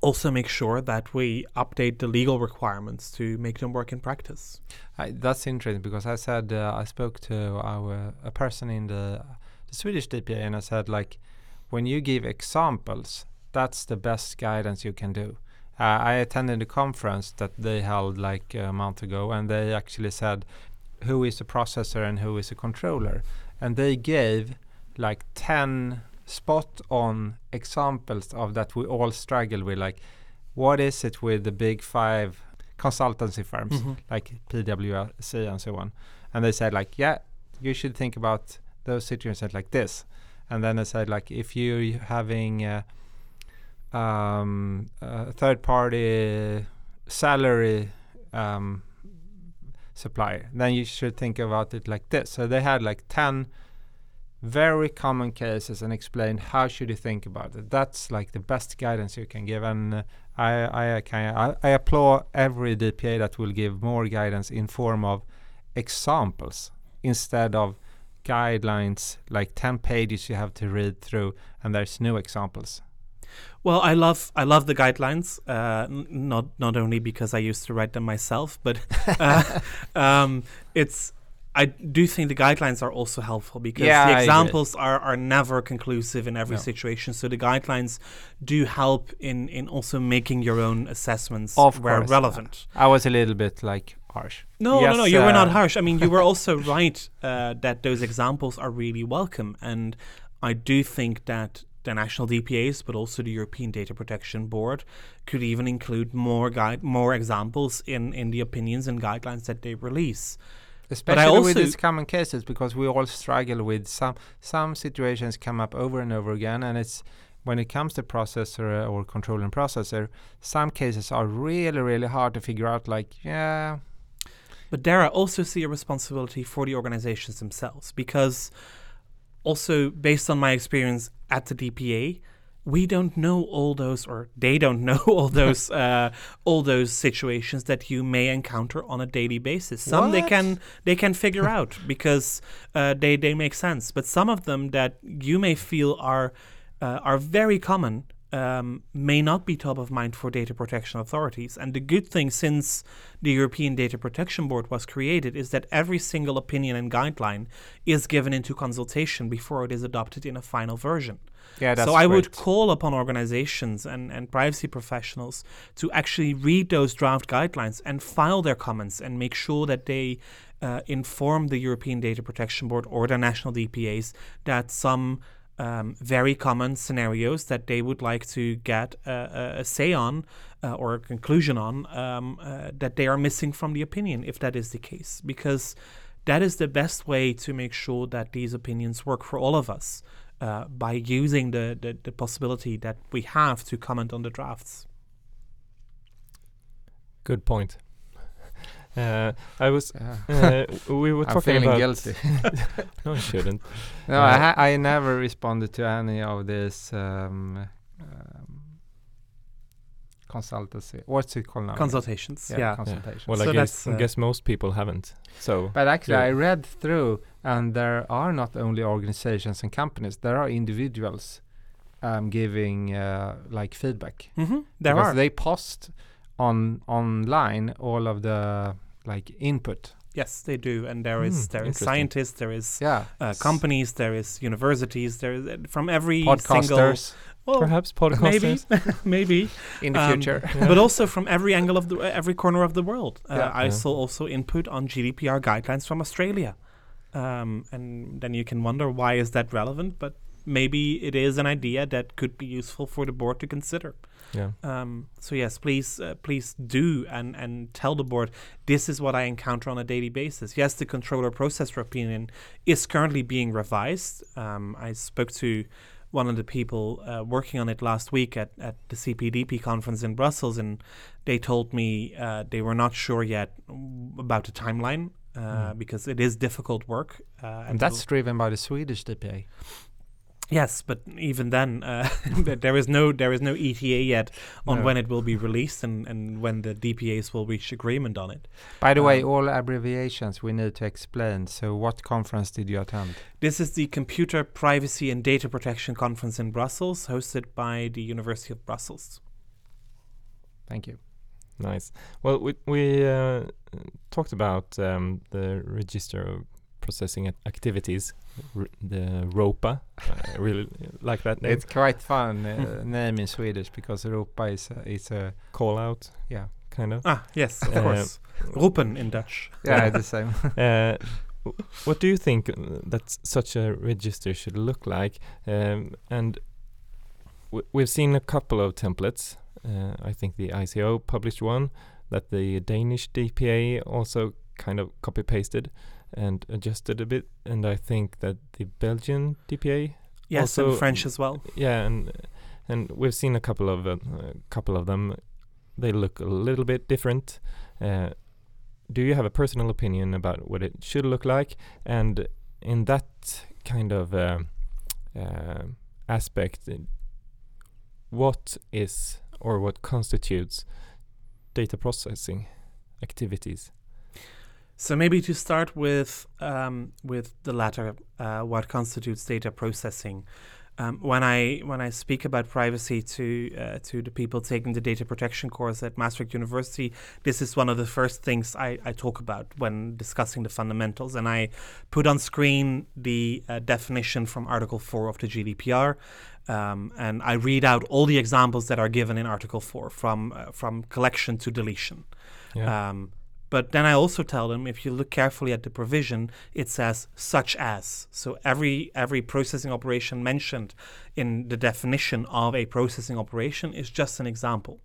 also make sure that we update the legal requirements to make them work in practice. That's interesting because I said uh, I spoke to our a person in the the Swedish DPA and I said like when you give examples, that's the best guidance you can do. Uh, I attended a conference that they held like a month ago, and they actually said who is a processor and who is a controller, and they gave like ten spot on examples of that we all struggle with, like what is it with the big five consultancy firms like PwC and so on. And they said like, yeah, you should think about those situations like this. And then they said like, if you're having a um, third party salary um, supplier, then you should think about it like this. So they had like 10 very common cases and explained how should you think about it. That's like the best guidance you can give. And uh, I I can I, I applaud every DPA that will give more guidance in form of examples instead of guidelines like 10 pages you have to read through and there's no examples. Well, I love I love the guidelines. Uh, not not only because I used to write them myself, but uh, um, it's I do think the guidelines are also helpful because Yeah, the examples are, are never conclusive in every No. situation. So the guidelines do help in, in also making your own assessments Of where course. relevant. I was a little bit like harsh. No, no, Yes, no, you were not uh, harsh. I mean, you were also right uh, that those examples are really welcome. And I do think that the national DPAs, but also the European Data Protection Board, could even include more guide, more examples in, in the opinions and guidelines that they release. Especially with these common cases because we all struggle with some some situations come up over and over again and it's when it comes to processor uh, or controlling processor, some cases are really, really hard to figure out like, yeah, But there I also see a responsibility for the organizations themselves because also based on my experience at the DPA, we don't know all those or they don't know all those uh, all those situations that you may encounter on a daily basis. Some they can they can figure out because uh, they they make sense, but some of them that you may feel are uh, are very common um, may not be top of mind for data protection authorities. And the good thing since the European Data Protection Board was created is that every single opinion and guideline is given into consultation before it is adopted in a final version. Yeah, that's so I would call upon organizations and, and privacy professionals to actually read those draft guidelines and file their comments and make sure that they uh, inform the European Data Protection Board or the national DPAs that some um, very common scenarios that they would like to get a, a, say on uh, or a conclusion on um, uh, that they are missing from the opinion, if that is the case. Because that is the best way to make sure that these opinions work for all of us uh, by using the, the, the possibility that we have to comment on the drafts. Good point. Uh, I was. Yeah. Uh, we were I'm talking feeling about. guilty. No, you shouldn't. no, Uh, I, ha- I never responded to any of this um, um, consultancy. What's it called now? Consultations, yeah. consultation. Well, So I guess, uh, guess most people haven't. So But actually, Yeah. I read through, and there are not only organizations and companies. There are individuals um, giving uh, like feedback. Mm-hmm. There because are. they post on online all of the like input. yes, they do. And there is Hmm, there is scientists, there is Yeah, uh, companies, there is universities, there is uh, from every single podcasters well, perhaps maybe podcasters. maybe in the um, future. Yeah. but also from every angle of the uh, every corner of the world. Uh, Yeah. I Yeah. saw also input on GDPR guidelines from Australia, um, and then you can wonder why is that relevant? But maybe it is an idea that could be useful for the board to consider. Yeah. Um, so yes, please, uh, please do and and tell the board this is what I encounter on a daily basis. Yes, the controller processor opinion is currently being revised. Um, I spoke to one of the people uh, working on it last week at, at the CPDP conference in Brussels, and they told me uh, they were not sure yet about the timeline uh, Mm. because it is difficult work. Uh, and and that's driven by the Swedish DPA. Yes, but even then, uh, there is no there is no ETA yet on No. when it will be released and, and when the DPAs will reach agreement on it. By the way, Um, all abbreviations we need to explain. So, what conference did you attend? This is the Computer Privacy and Data Protection Conference in Brussels, hosted by the University of Brussels. Thank you. Nice. Well, we we uh, talked about um, the register of processing activities, r- the ROPA. I really like that name. It's quite fun uh, name in Swedish because ROPA is a, is a Call out, yeah kind of. Ah, yes, of Uh, course. Roepen in Dutch. yeah the same. Uh, what do you think uh, that such a register should look like? Um, and w- we've seen a couple of templates. Uh, I think the ICO published one that the Danish DPA also kind of copy pasted and adjusted a bit. And I think that the Belgian DPA, Yes, Also- and French as well. yeah, and and we've seen a couple of uh, a couple of them. They look a little bit different. Uh, do you have a personal opinion about what it should look like? And in that kind of uh, uh, aspect, uh, what is or what constitutes data processing activities? So maybe to start with um, with the latter, uh, what constitutes data processing. Um, when I when I speak about privacy to uh, to the people taking the data protection course at Maastricht University, this is one of the first things I, I talk about when discussing the fundamentals, and I put on screen the uh, definition from Article Four of the GDPR, um, and I read out all the examples that are given in Article Four, from uh, from collection to deletion. Yeah. Um, but then I also tell them if you look carefully at the provision, it says such as. So every every processing operation mentioned in the definition of a processing operation is just an example.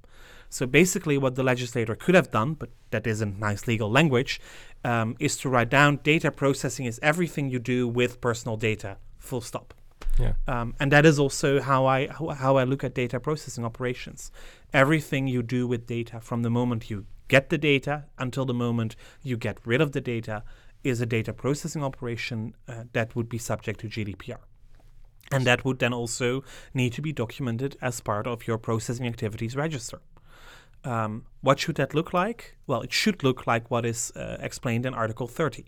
So basically, what the legislator could have done, but that isn't nice legal language, um, is to write down data processing is everything you do with personal data. Full stop. yeah. Um, and that is also how I how, how I look at data processing operations. Everything you do with data from the moment you get the data until the moment you get rid of the data is a data processing operation uh, that would be subject to GDPR. And that would then also need to be documented as part of your processing activities register. Um, what should that look like? Well, it should look like what is uh, explained in Article 30.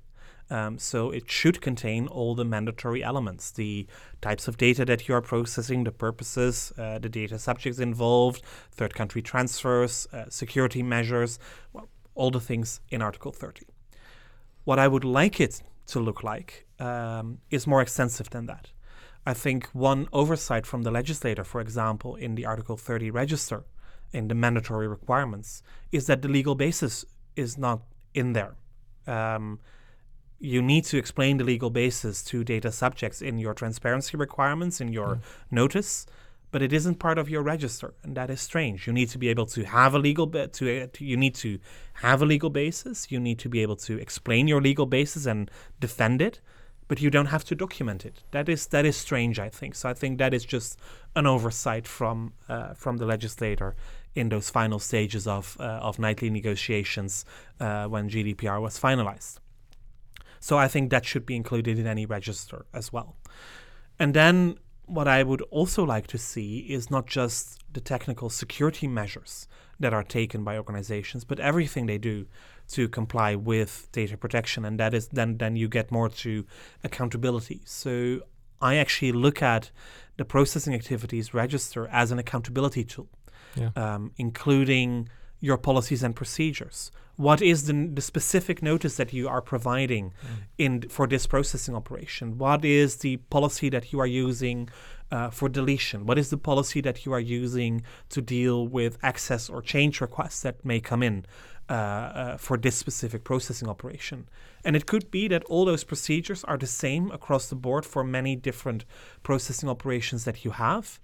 Um, so it should contain all the mandatory elements the types of data that you are processing, the purposes, uh, the data subjects involved, third country transfers, uh, security measures, well, all the things in Article 30. What I would like it to look like um, is more extensive than that. I think one oversight from the legislator, for example, in the Article 30 register, in the mandatory requirements, is that the legal basis is not in there. Um, you need to explain the legal basis to data subjects in your transparency requirements, in your Mm. notice, but it isn't part of your register, and that is strange. You need to be able to have a legal ba- to, uh, to you need to have a legal basis. You need to be able to explain your legal basis and defend it, but you don't have to document it. That is that is strange. I think so. I think that is just an oversight from uh, from the legislator in those final stages of uh, of nightly negotiations uh, when GDPR was finalized. So I think that should be included in any register as well. And then what I would also like to see is not just the technical security measures that are taken by organizations, but everything they do to comply with data protection. And that is then then you get more to accountability. So I actually look at the processing activities register as an accountability tool Yeah. um, including your policies and procedures. What is the, the specific notice that you are providing in for this processing operation? What is the policy that you are using uh, for deletion? What is the policy that you are using to deal with access or change requests that may come in uh, uh, for this specific processing operation? And it could be that all those procedures are the same across the board for many different processing operations that you have.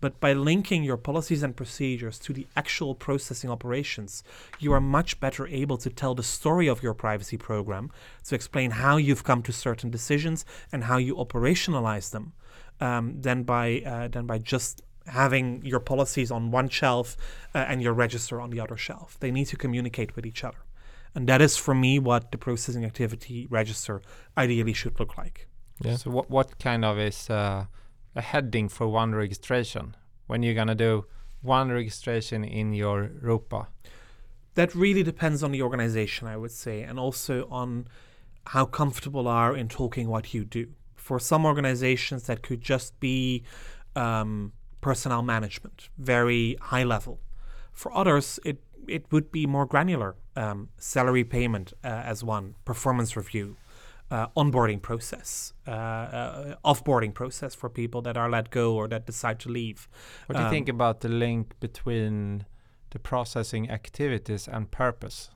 But by linking your policies and procedures to the actual processing operations, you are much better able to tell the story of your privacy program, to explain how you've come to certain decisions and how you operationalize them, um, than by uh, than by just having your policies on one shelf uh, and your register on the other shelf. They need to communicate with each other, and that is for me what the processing activity register ideally should look like. Yeah. So what what kind of is uh, a heading for one registration when you're gonna do one registration in your ROPA? that really depends on the organization, I would say, and also on how comfortable are in talking what you do. For some organizations, that could just be um, personnel management, very high level. For others, it it would be more granular, um, salary payment uh, as one, performance review, uh, onboarding process, uh, uh, offboarding process for people that are let go or that decide to leave. What do you think Um, about the link between the processing activities and purpose?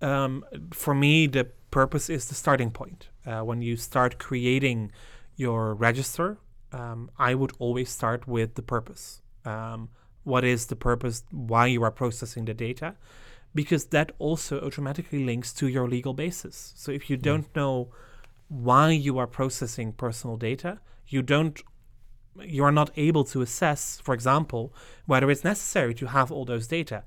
um, for me, the purpose is the starting point. Uh, when you start creating your register, um, I would always start with the purpose. Um, what is the purpose? Why you are processing the data? Because that also automatically links to your legal basis. So if you don't know why you are processing personal data, you don't you are not able to assess, for example, whether it's necessary to have all those data.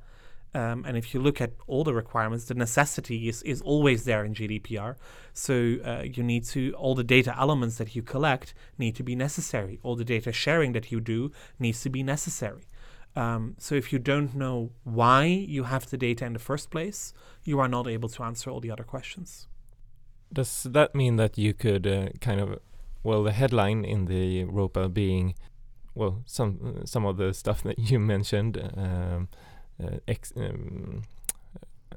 Um, and if you look at all the requirements, the necessity is, is always there in GDPR. So uh, you need to, all the data elements that you collect need to be necessary. All the data sharing that you do needs to be necessary. Um, so if you don't know why you have the data in the first place, you are not able to answer all the other questions. Does that mean that you could uh, kind of, well, the headline in the ROPA being, well, some uh, some of the stuff that you mentioned, um, uh, ex, um, uh,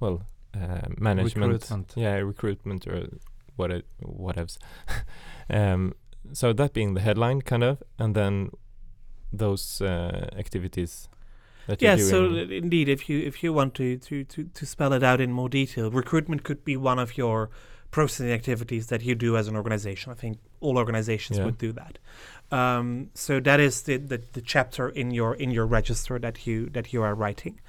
well, uh, management, Recruitment. yeah, recruitment or what it whatevs. um, so that being the headline, kind of, and then those uh, activities that Yeah, so indeed, if you if you want to, to, to, to spell it out in more detail, recruitment could be one of your processing activities that you do as an organization. I think all organizations Yeah. would do that. Um, so that is the, the, the chapter in your in your register that you that you are writing.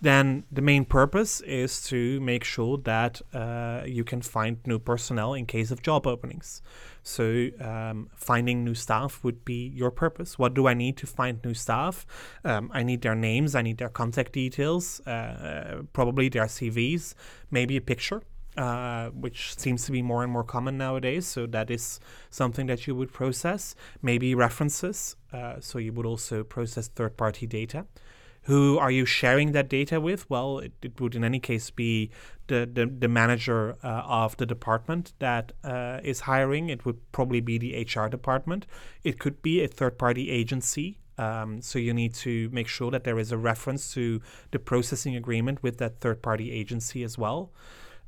Then the main purpose is to make sure that uh, you can find new personnel in case of job openings. So um, finding new staff would be your purpose. What do I need to find new staff? Um, I need their names, I need their contact details, uh, probably their CVs, maybe a picture, uh, which seems to be more and more common nowadays. So that is something that you would process. Maybe references. Uh, so you would also process third-party data. Who are you sharing that data with? Well, it, it would in any case be the, the, the manager uh, of the department that uh, is hiring. It would probably be the HR department. It could be a third party agency. Um, so you need to make sure that there is a reference to the processing agreement with that third party agency as well.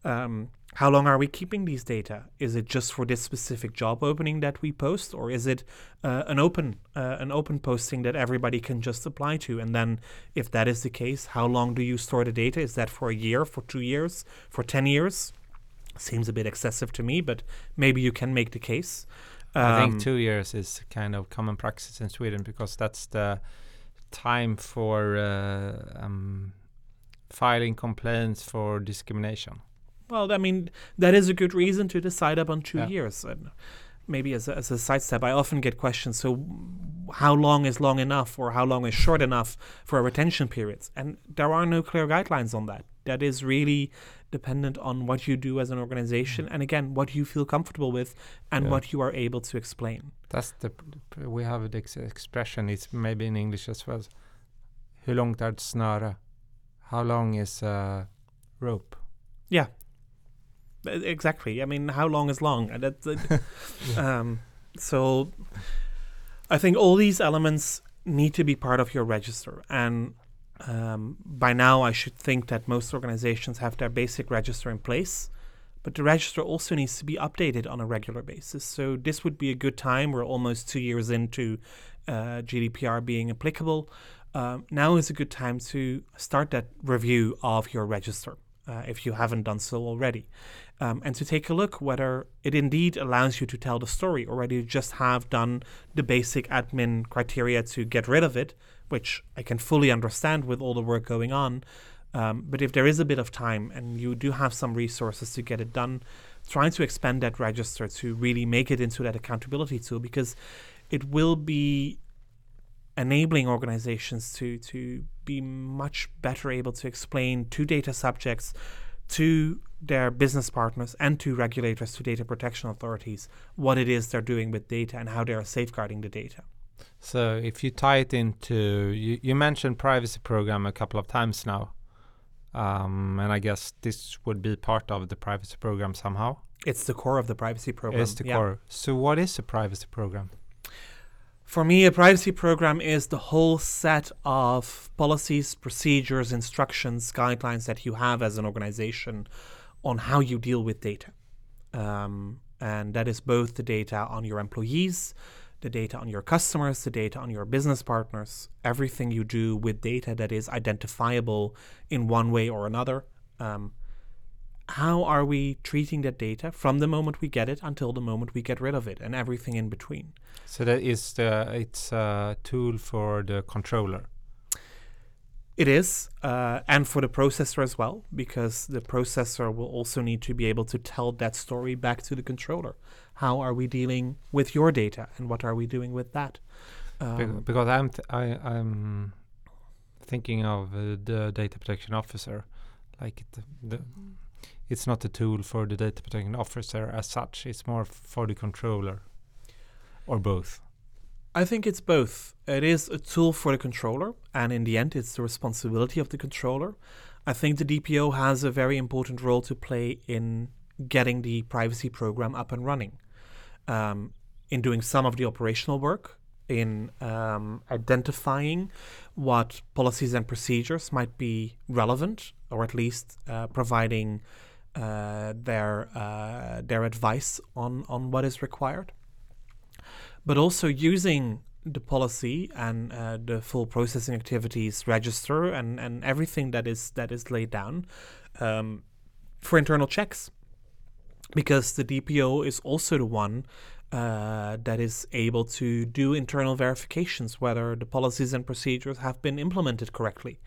Um, how long are we keeping these data? Is it just for this specific job opening that we post, or is it uh, an open uh, an open posting that everybody can just apply to? And then, if that is the case, how long do you store the data? Is that for a year, for two years, for ten years? Seems a bit excessive to me, but maybe you can make the case. Um, I think Um, two years is kind of common practice in Sweden because that's the time for uh, um, filing complaints for discrimination. Well, I mean, that is a good reason to decide upon two Yeah. years. And maybe as a, as a sidestep, I often get questions. So, how long is long enough, or how long is short enough for retention periods? And there are no clear guidelines on that. That is really dependent on what you do as an organization, and again, what you feel comfortable with, and Yeah. what you are able to explain. That's the we have the ex- expression. It's maybe in English as well. Hur långt är ett snöre? How long is a rope? Uh, Exactly. I mean, how long is long? And um, so I think all these elements need to be part of your register. And um, by now, I should think that most organizations have their basic register in place. But the register also needs to be updated on a regular basis. So this would be a good time. We're almost two years into uh, GDPR being applicable. Um, now is a good time to start that review of your register uh, if you haven't done so already um, and to take a look whether it indeed allows you to tell the story or whether you just have done the basic admin criteria to get rid of it, which I can fully understand with all the work going on. Um, but if there is a bit of time and you do have some resources to get it done, try to expand that register to really make it into that accountability tool because it will be enabling organizations to to be much better able to explain to data subjects to their business partners and to regulators to data protection authorities what it is they're doing with data and how they are safeguarding the data So if you tie it into, you, you mentioned privacy program a couple of times now, um, and I guess this would be part of the privacy program somehow. it's the core of the privacy program It's the yeah. core. So what is a privacy program? For me, a privacy program is the whole set of policies, procedures, instructions, guidelines that you have as an organization on how you deal with data. Um, and that is both the data on your employees, the data on your customers, the data on your business partners, everything you do with data that is identifiable in one way or another. Um, how are we treating that data from the moment we get it until the moment we get rid of it and everything in between? So that is the it's a tool for the controller. It is, uh, and for the processor as well, because the processor will also need to be able to tell that story back to the controller. How are we dealing with your data, and what are we doing with that? Be- Um, because I'm th- I, I'm thinking of uh, the data protection officer, like it, the, it's not a tool for the data protection officer as such. It's more for the controller, or both. I think it's both. It is a tool for the controller, and in the end, it's the responsibility of the controller. I think the DPO has a very important role to play in getting the privacy program up and running, um, in doing some of the operational work, in um, identifying what policies and procedures might be relevant, or at least uh, providing uh, their uh, their advice on on what is required. But also using the policy and uh, the full processing activities register and, and everything that is that is laid down um, for internal checks. Because the DPO is also the one uh, that is able to do internal verifications whether the policies and procedures have been implemented correctly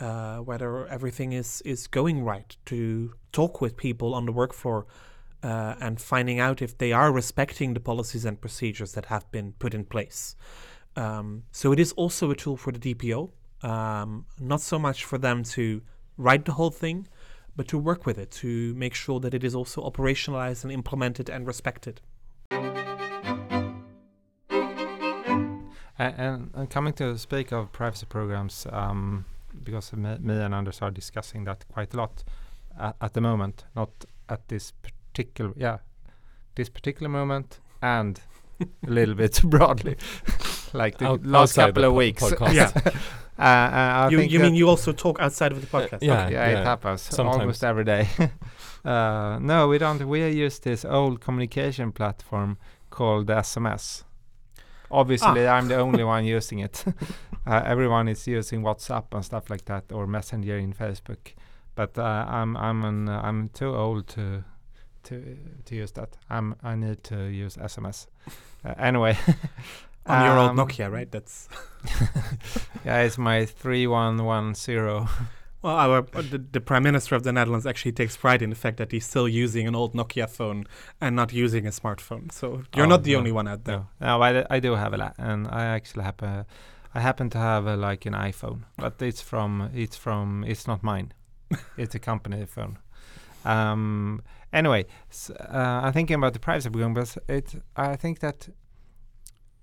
uh, whether everything is is going right to talk with people on the work floor uh, and finding out if they are respecting the policies and procedures that have been put in place. Um, so it is also a tool for the DPO, um, not so much for them to write the whole thing, but to work with it to make sure that it is also operationalized and implemented and respected. And, and, coming to speak of privacy programs, um, because me, me and Anders are discussing that quite a lot at, at the moment, not at this particular, yeah, this particular moment, and a little bit broadly, like the Out- last couple of po- weeks. podcast. Yeah. uh, uh, I you think you mean you also talk outside of the podcast? yeah. yeah, it happens Sometimes. almost every day. uh, no, we don't. We use this old communication platform called SMS. Obviously, I'm the only one using it. uh, everyone is using WhatsApp and stuff like that, or Messenger in Facebook. But uh, I'm I'm an, uh, I'm too old to to to use that. I'm I need to use SMS. Uh, anyway, On your old um, Nokia, right? That's Yeah, it's my three one one zero. Well, our uh, the, the prime minister of the Netherlands actually takes pride in the fact that he's still using an old Nokia phone and not using a smartphone. So you're Oh, not the no. only one out there. No, no, I, I do have a lot, and I actually have a, I happen to have a, like an iPhone, but it's from it's from it's not mine, it's a company phone. Um. Anyway, s uh, I'm thinking about the privacy but it I think that.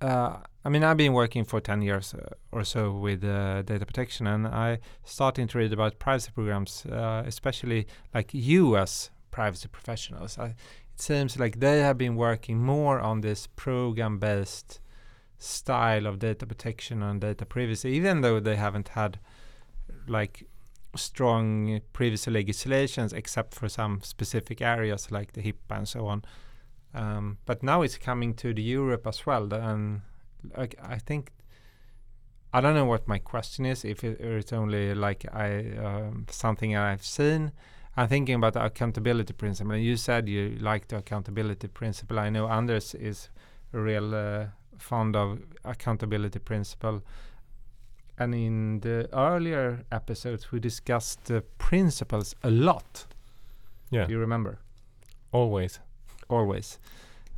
Uh, I mean, I've been working for 10 years uh, or so with uh, data protection, and I starting to read about privacy programs, uh, especially like U.S. privacy professionals. I, it seems like they have been working more on this program-based style of data protection and data privacy, even though they haven't had like strong privacy legislations, except for some specific areas like the HIPAA and so on. Um, but now it's coming to the Europe as well, and like I think I don't know what my question is. If it, or it's only like I um, something I've seen. I'm thinking about the accountability principle. And you said you like the accountability principle. I know Anders is a real uh, fond of accountability principle. And in the earlier episodes, we discussed the principles a lot. Yeah. Do you remember? Always. Always.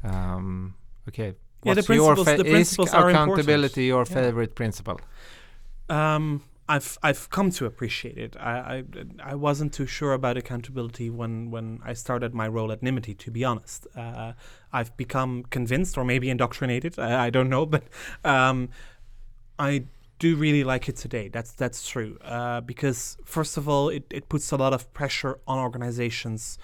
Um, okay. Yeah, the What's your principles- the is principles are important. accountability your Yeah. favorite principle? Um, I've I've come to appreciate it. I, I I wasn't too sure about accountability when when I started my role at Nymity. To be honest, uh, I've become convinced, or maybe indoctrinated. I, I don't know, but um, I do really like it today. That's that's true. Uh, because first of all, it, it puts a lot of pressure on organizations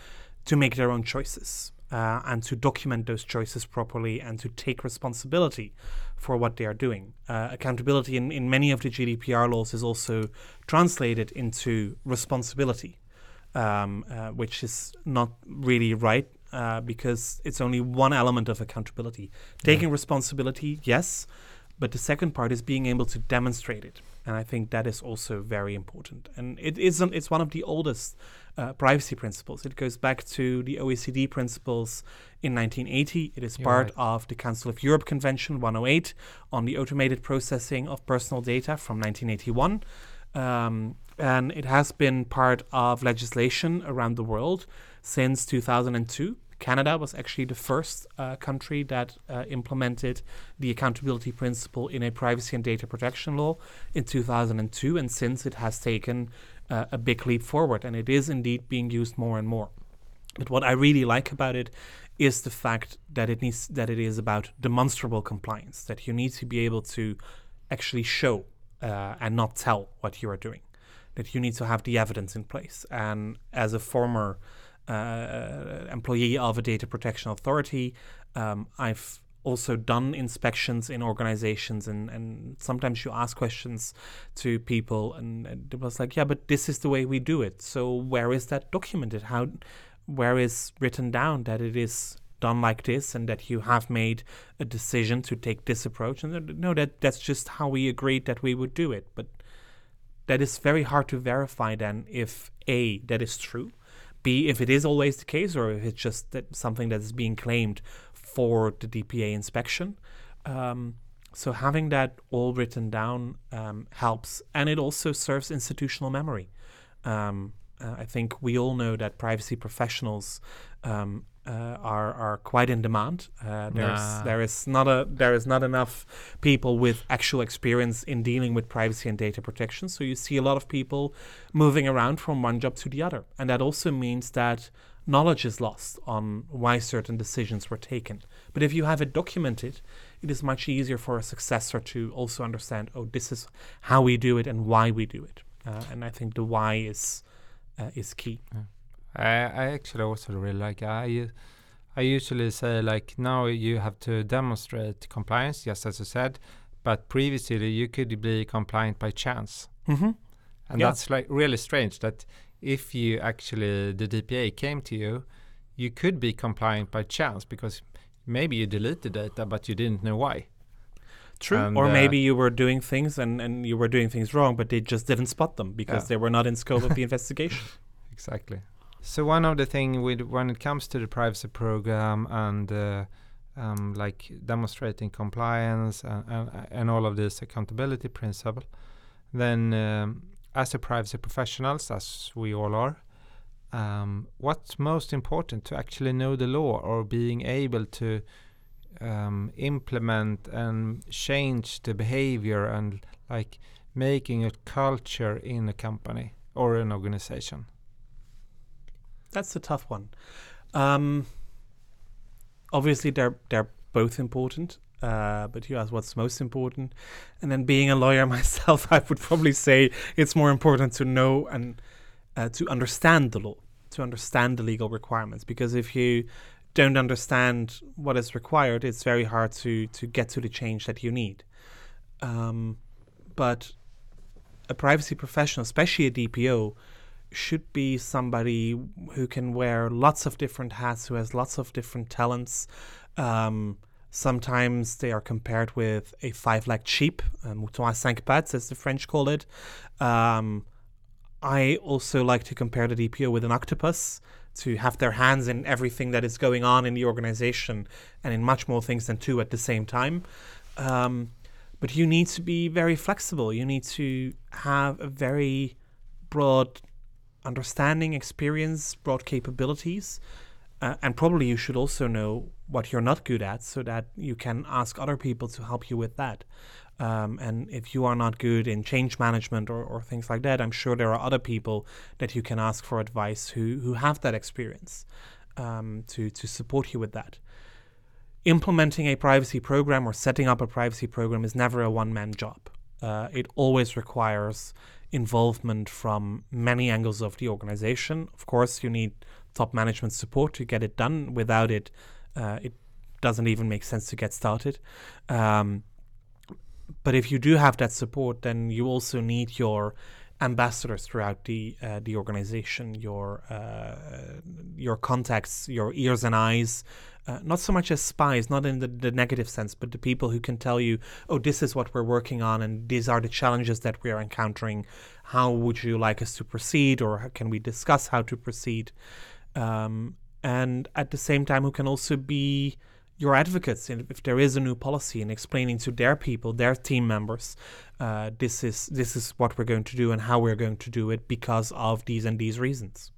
to make their own choices uh, and to document those choices properly and to take responsibility for what they are doing. Uh, accountability in, in many of the GDPR laws is also translated into responsibility, um, uh, which is not really right uh, because it's only one element of accountability. Taking responsibility, yes, but the second part is being able to demonstrate it. And I think that is also very important. And it isn't, it's one of the oldest uh, privacy principles. It goes back to the OECD principles in 1980. It is You're part right. of the Council of Europe Convention 108 on the automated processing of personal data from 1981. Um, and it has been part of legislation around the world since 2002. Canada was actually the first uh, country that uh, implemented the accountability principle in a privacy and data protection law in 2002, and since it has taken uh, a big leap forward, and it is indeed being used more and more. But what I really like about it is the fact that it needs that it is about demonstrable compliance, that you need to be able to actually show uh, and not tell what you are doing, that you need to have the evidence in place. And as a former uh, employee of a data protection authority, um, I've also done inspections in organizations and, and sometimes you ask questions to people and, and it was like yeah but this is the way we do it. So where is that documented? How where is written down that it is done like this and that you have made a decision to take this approach? And no that that's just how we agreed that we would do it. But that is very hard to verify then if a that is true b if it is always the case or if it's just that something that is being claimed for the DPA inspection. Um, so having that all written down um, helps, and it also serves institutional memory. Um, uh, I think we all know that privacy professionals um, uh, are are quite in demand. Uh, there's Nah. there is not a there is not enough people with actual experience in dealing with privacy and data protection. So you see a lot of people moving around from one job to the other, and that also means that knowledge is lost on why certain decisions were taken. But if you have it documented, it is much easier for a successor to also understand, oh, this is how we do it and why we do it. Uh, and I think the why is uh, is key. I, I actually also really like I I usually say like now you have to demonstrate compliance, just as you said, but previously you could be compliant by chance, Mm-hmm. and Yeah. that's like really strange that if you actually the DPA came to you, you could be compliant by chance because maybe you delete the data but you didn't know why. True. And, or uh, maybe you were doing things and, and you were doing things wrong, but they just didn't spot them because Yeah. they were not in scope of the investigation. Exactly. So one of the thing with when it comes to the privacy program and uh, um, like demonstrating compliance and, and and all of this accountability principle, then um, as a privacy professionals, as we all are, um, what's most important to actually know the law or being able to um, implement and change the behavior and like making a culture in a company or an organization. That's a tough one. Um, obviously, they're they're both important. Uh, but you asked what's most important, and then being a lawyer myself, I would probably say it's more important to know and uh, to understand the law, to understand the legal requirements. Because if you don't understand what is required, it's very hard to to get to the change that you need. Um, but a privacy professional, especially a DPO, should be somebody who can wear lots of different hats, who has lots of different talents. Um, sometimes they are compared with a five-legged sheep, uh, mouton à cinq pattes, as the French call it. Um, I also like to compare the DPO with an octopus to have their hands in everything that is going on in the organization and in much more things than two at the same time. Um, but you need to be very flexible. You need to have a very broad understanding, experience, broad capabilities. Uh, and probably you should also know what you're not good at so that you can ask other people to help you with that. Um, and if you are not good in change management or, or things like that, I'm sure there are other people that you can ask for advice who, who have that experience um, to, to support you with that. Implementing a privacy program or setting up a privacy program is never a one man job. Uh, it always requires involvement from many angles of the organization. Of course, you need top management support to get it done. Without it, uh, it doesn't even make sense to get started. Um, but if you do have that support, then you also need your ambassadors throughout the uh, the organization, your uh, your contacts, your ears and eyes. Uh, not so much as spies, not in the, the negative sense, but the people who can tell you, oh, this is what we're working on, and these are the challenges that we are encountering. How would you like us to proceed, or can we discuss how to proceed? Um, and at the same time, who can also be your advocates if there is a new policy and explaining to their people, their team members, uh, this is this is what we're going to do and how we're going to do it because of these and these reasons.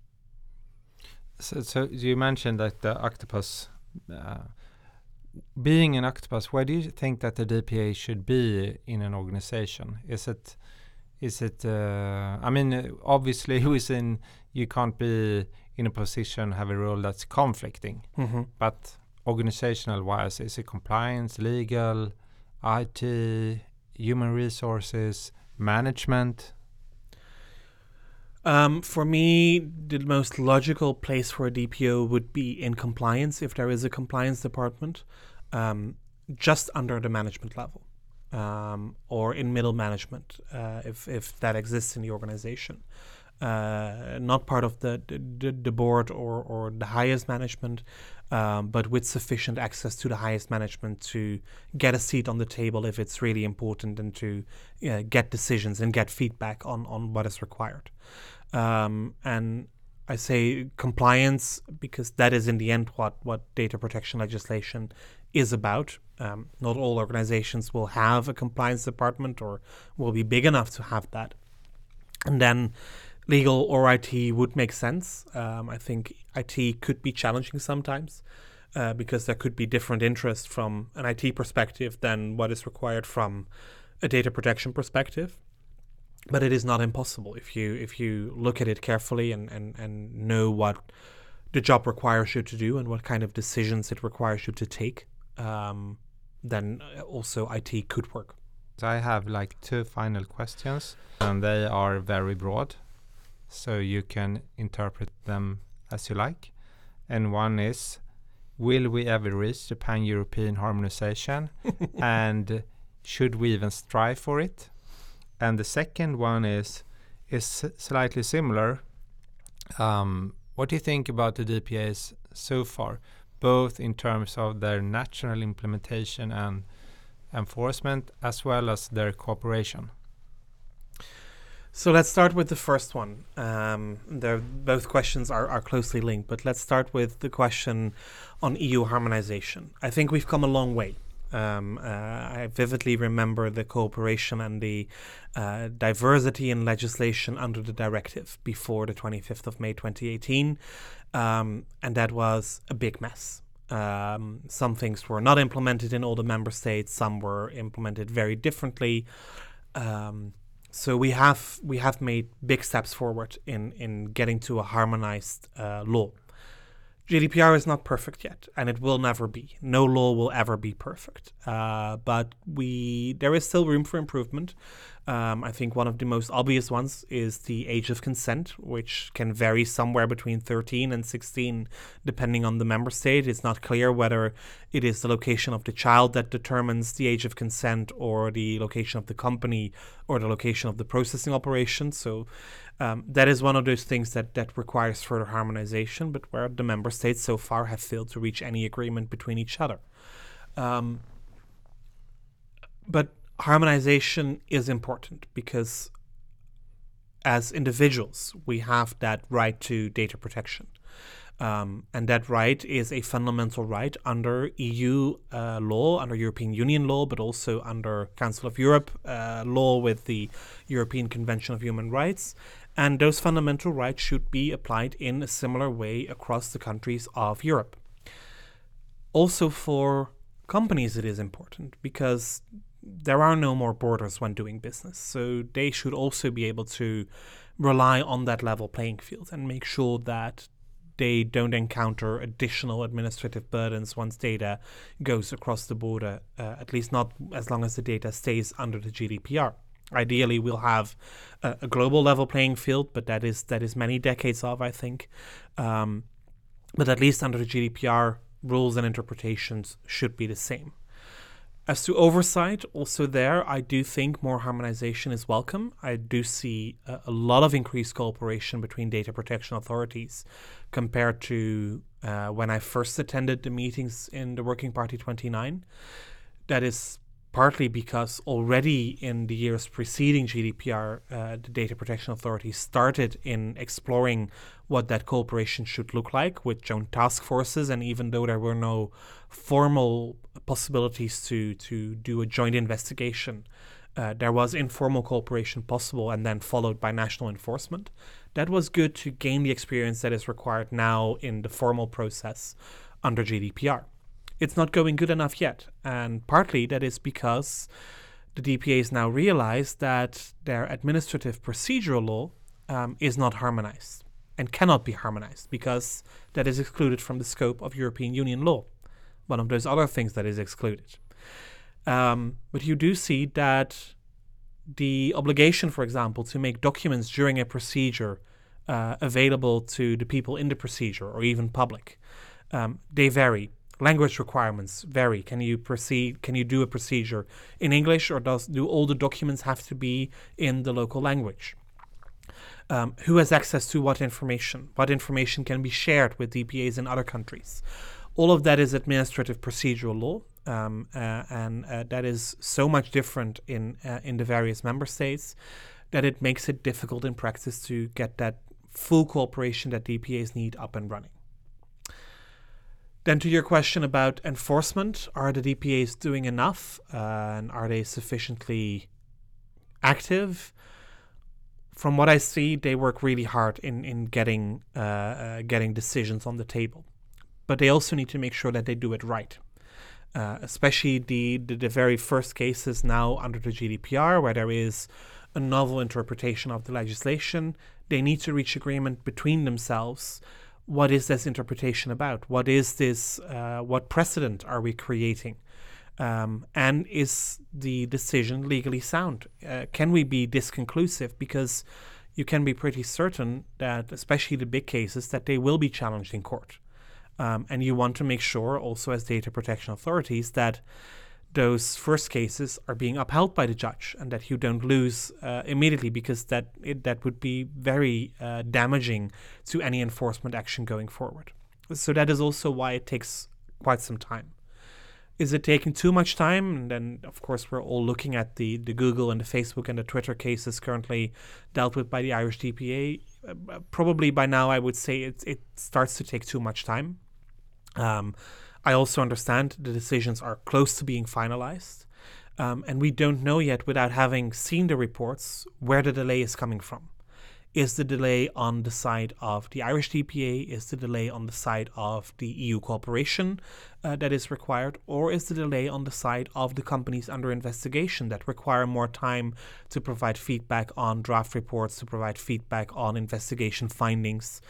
So, so you mentioned that the octopus, uh, being an octopus, where do you think that the DPA should be in an organization? Is it, is it? Uh, I mean, obviously, within you can't be in a position have a role that's conflicting, Mm-hmm. but organizational wise, is it compliance, legal, IT, human resources, management? Um, for me, the most logical place for a DPO would be in compliance, if there is a compliance department, um, just under the management level, um, or in middle management, uh, if if that exists in the organization. Uh, not part of the the, the board or, or the highest management, um, but with sufficient access to the highest management to get a seat on the table if it's really important and to uh, get decisions and get feedback on, on what is required. Um, and I say compliance because that is in the end what, what data protection legislation is about. Um, not all organizations will have a compliance department or will be big enough to have that. And then legal or IT would make sense. Um, I think IT could be challenging sometimes uh, because there could be different interests from an IT perspective than what is required from a data protection perspective. But it is not impossible if you if you look at it carefully and, and, and know what the job requires you to do and what kind of decisions it requires you to take, um, then also IT could work. I have like two final questions, and they are very broad, so you can interpret them as you like. And one is Will we ever reach the pan European harmonization? and should we even strive for it? And the second one is is slightly similar. Um, what do you think about the DPAs so far, both in terms of their national implementation and enforcement, as well as their cooperation? So let's start with the first one. Um, both questions are, are closely linked, but let's start with the question on EU harmonization. I think we've come a long way. Um, uh, I vividly remember the cooperation and the uh, diversity in legislation under the directive before the 25th of May 2018, um, and that was a big mess. Um, some things were not implemented in all the member states. Some were implemented very differently. Um, so we have we have made big steps forward in in getting to a harmonized uh, law. GDPR is not perfect yet, and it will never be. No law will ever be perfect. Uh, but we there is still room for improvement. Um, I think one of the most obvious ones is the age of consent, which can vary somewhere between 13 and 16, depending on the member state. It's not clear whether it is the location of the child that determines the age of consent, or the location of the company, or the location of the processing operation. So um, that is one of those things that, that requires further harmonization, but where the member states so far have failed to reach any agreement between each other. Um, but harmonization is important because as individuals, we have that right to data protection. Um, and that right is a fundamental right under EU uh, law, under European Union law, but also under Council of Europe uh, law with the European Convention of Human Rights. And those fundamental rights should be applied in a similar way across the countries of Europe. Also, for companies, it is important because there are no more borders when doing business. So they should also be able to rely on that level playing field and make sure that they don't encounter additional administrative burdens once data goes across the border, uh, at least not as long as the data stays under the GDPR. Ideally, we'll have a, a global level playing field, but that is that is many decades of, I think. Um, but at least under the GDPR, rules and interpretations should be the same. As to oversight, also there, I do think more harmonization is welcome. I do see a, a lot of increased cooperation between data protection authorities compared to uh, when I first attended the meetings in the Working Party 29. That is partly because already in the years preceding GDPR, uh, the Data Protection Authority started in exploring what that cooperation should look like with joint task forces. And even though there were no formal possibilities to, to do a joint investigation, uh, there was informal cooperation possible and then followed by national enforcement. That was good to gain the experience that is required now in the formal process under GDPR it's not going good enough yet. And partly that is because the DPAs now realize that their administrative procedural law um, is not harmonized and cannot be harmonized because that is excluded from the scope of European Union law. One of those other things that is excluded. Um, but you do see that the obligation, for example, to make documents during a procedure uh, available to the people in the procedure or even public, um, they vary language requirements vary. Can you proceed? Can you do a procedure in English, or does do all the documents have to be in the local language? Um, who has access to what information? What information can be shared with DPAs in other countries? All of that is administrative procedural law, um, uh, and uh, that is so much different in uh, in the various member states that it makes it difficult in practice to get that full cooperation that DPAs need up and running. Then to your question about enforcement, are the DPAs doing enough, uh, and are they sufficiently active? From what I see, they work really hard in in getting uh, uh, getting decisions on the table, but they also need to make sure that they do it right. Uh, especially the, the the very first cases now under the GDPR, where there is a novel interpretation of the legislation, they need to reach agreement between themselves what is this interpretation about? What is this? Uh, what precedent are we creating? Um, and is the decision legally sound? Uh, can we be disconclusive? Because you can be pretty certain that, especially the big cases, that they will be challenged in court. Um, and you want to make sure, also as data protection authorities, that those first cases are being upheld by the judge and that you don't lose uh, immediately because that it, that would be very uh, damaging to any enforcement action going forward. So that is also why it takes quite some time. Is it taking too much time? And then, of course, we're all looking at the, the Google and the Facebook and the Twitter cases currently dealt with by the Irish DPA. Uh, probably by now, I would say it, it starts to take too much time. Um, I also understand the decisions are close to being finalized. Um, and we don't know yet, without having seen the reports, where the delay is coming from. Is the delay on the side of the Irish DPA? Is the delay on the side of the EU cooperation uh, that is required? Or is the delay on the side of the companies under investigation that require more time to provide feedback on draft reports, to provide feedback on investigation findings?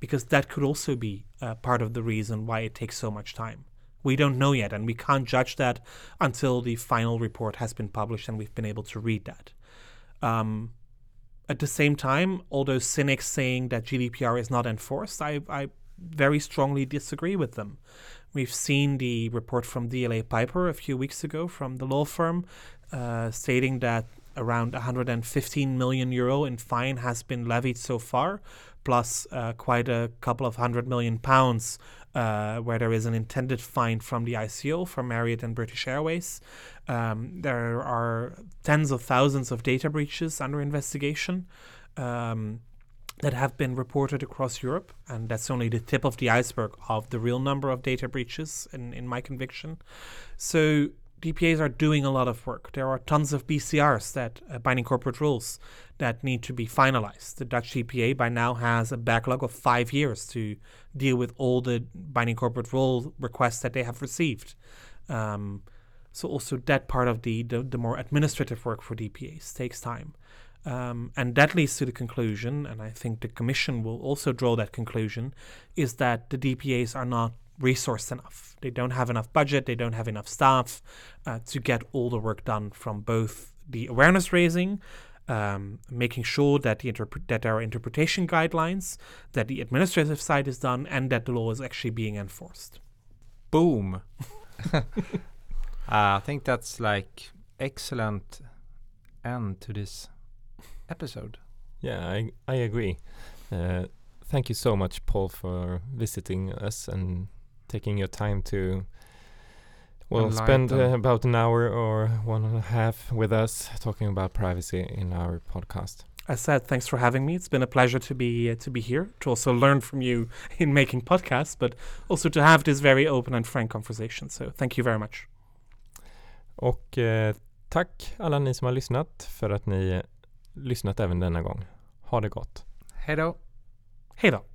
Because that could also be uh, part of the reason why it takes so much time. We don't know yet, and we can't judge that until the final report has been published and we've been able to read that. Um, at the same time, all those cynics saying that GDPR is not enforced, I, I very strongly disagree with them. We've seen the report from DLA Piper a few weeks ago from the law firm uh, stating that around 115 million euro in fine has been levied so far, plus uh, quite a couple of hundred million pounds uh, where there is an intended fine from the ICO for Marriott and British Airways. Um, there are tens of thousands of data breaches under investigation. Um, that have been reported across Europe, and that's only the tip of the iceberg of the real number of data breaches, in, in my conviction. So DPAs are doing a lot of work. There are tons of BCRs that uh, binding corporate rules that need to be finalized. The Dutch DPA by now has a backlog of five years to deal with all the binding corporate rule requests that they have received. Um, so also that part of the, the, the more administrative work for DPAs takes time. Um, and that leads to the conclusion, and I think the Commission will also draw that conclusion, is that the DPAs are not resourced enough. They don't have enough budget, they don't have enough staff uh, to get all the work done from both the awareness raising, um, making sure that the interpre- that there are interpretation guidelines, that the administrative side is done, and that the law is actually being enforced. Boom. uh, I think that's like excellent end to this episode. Yeah, I I agree. Uh, thank you so much, Paul, for visiting us and taking your time to well spend uh, about an hour or one and a half with us talking about privacy in our podcast. I said thanks for having me. It's been a pleasure to be uh, to be here to also learn from you in making podcasts, but also to have this very open and frank conversation. So thank you very much. Och eh, tack alla ni som har lyssnat för att ni lyssnat även denna gång. Ha det gott. Hej då. Hej då.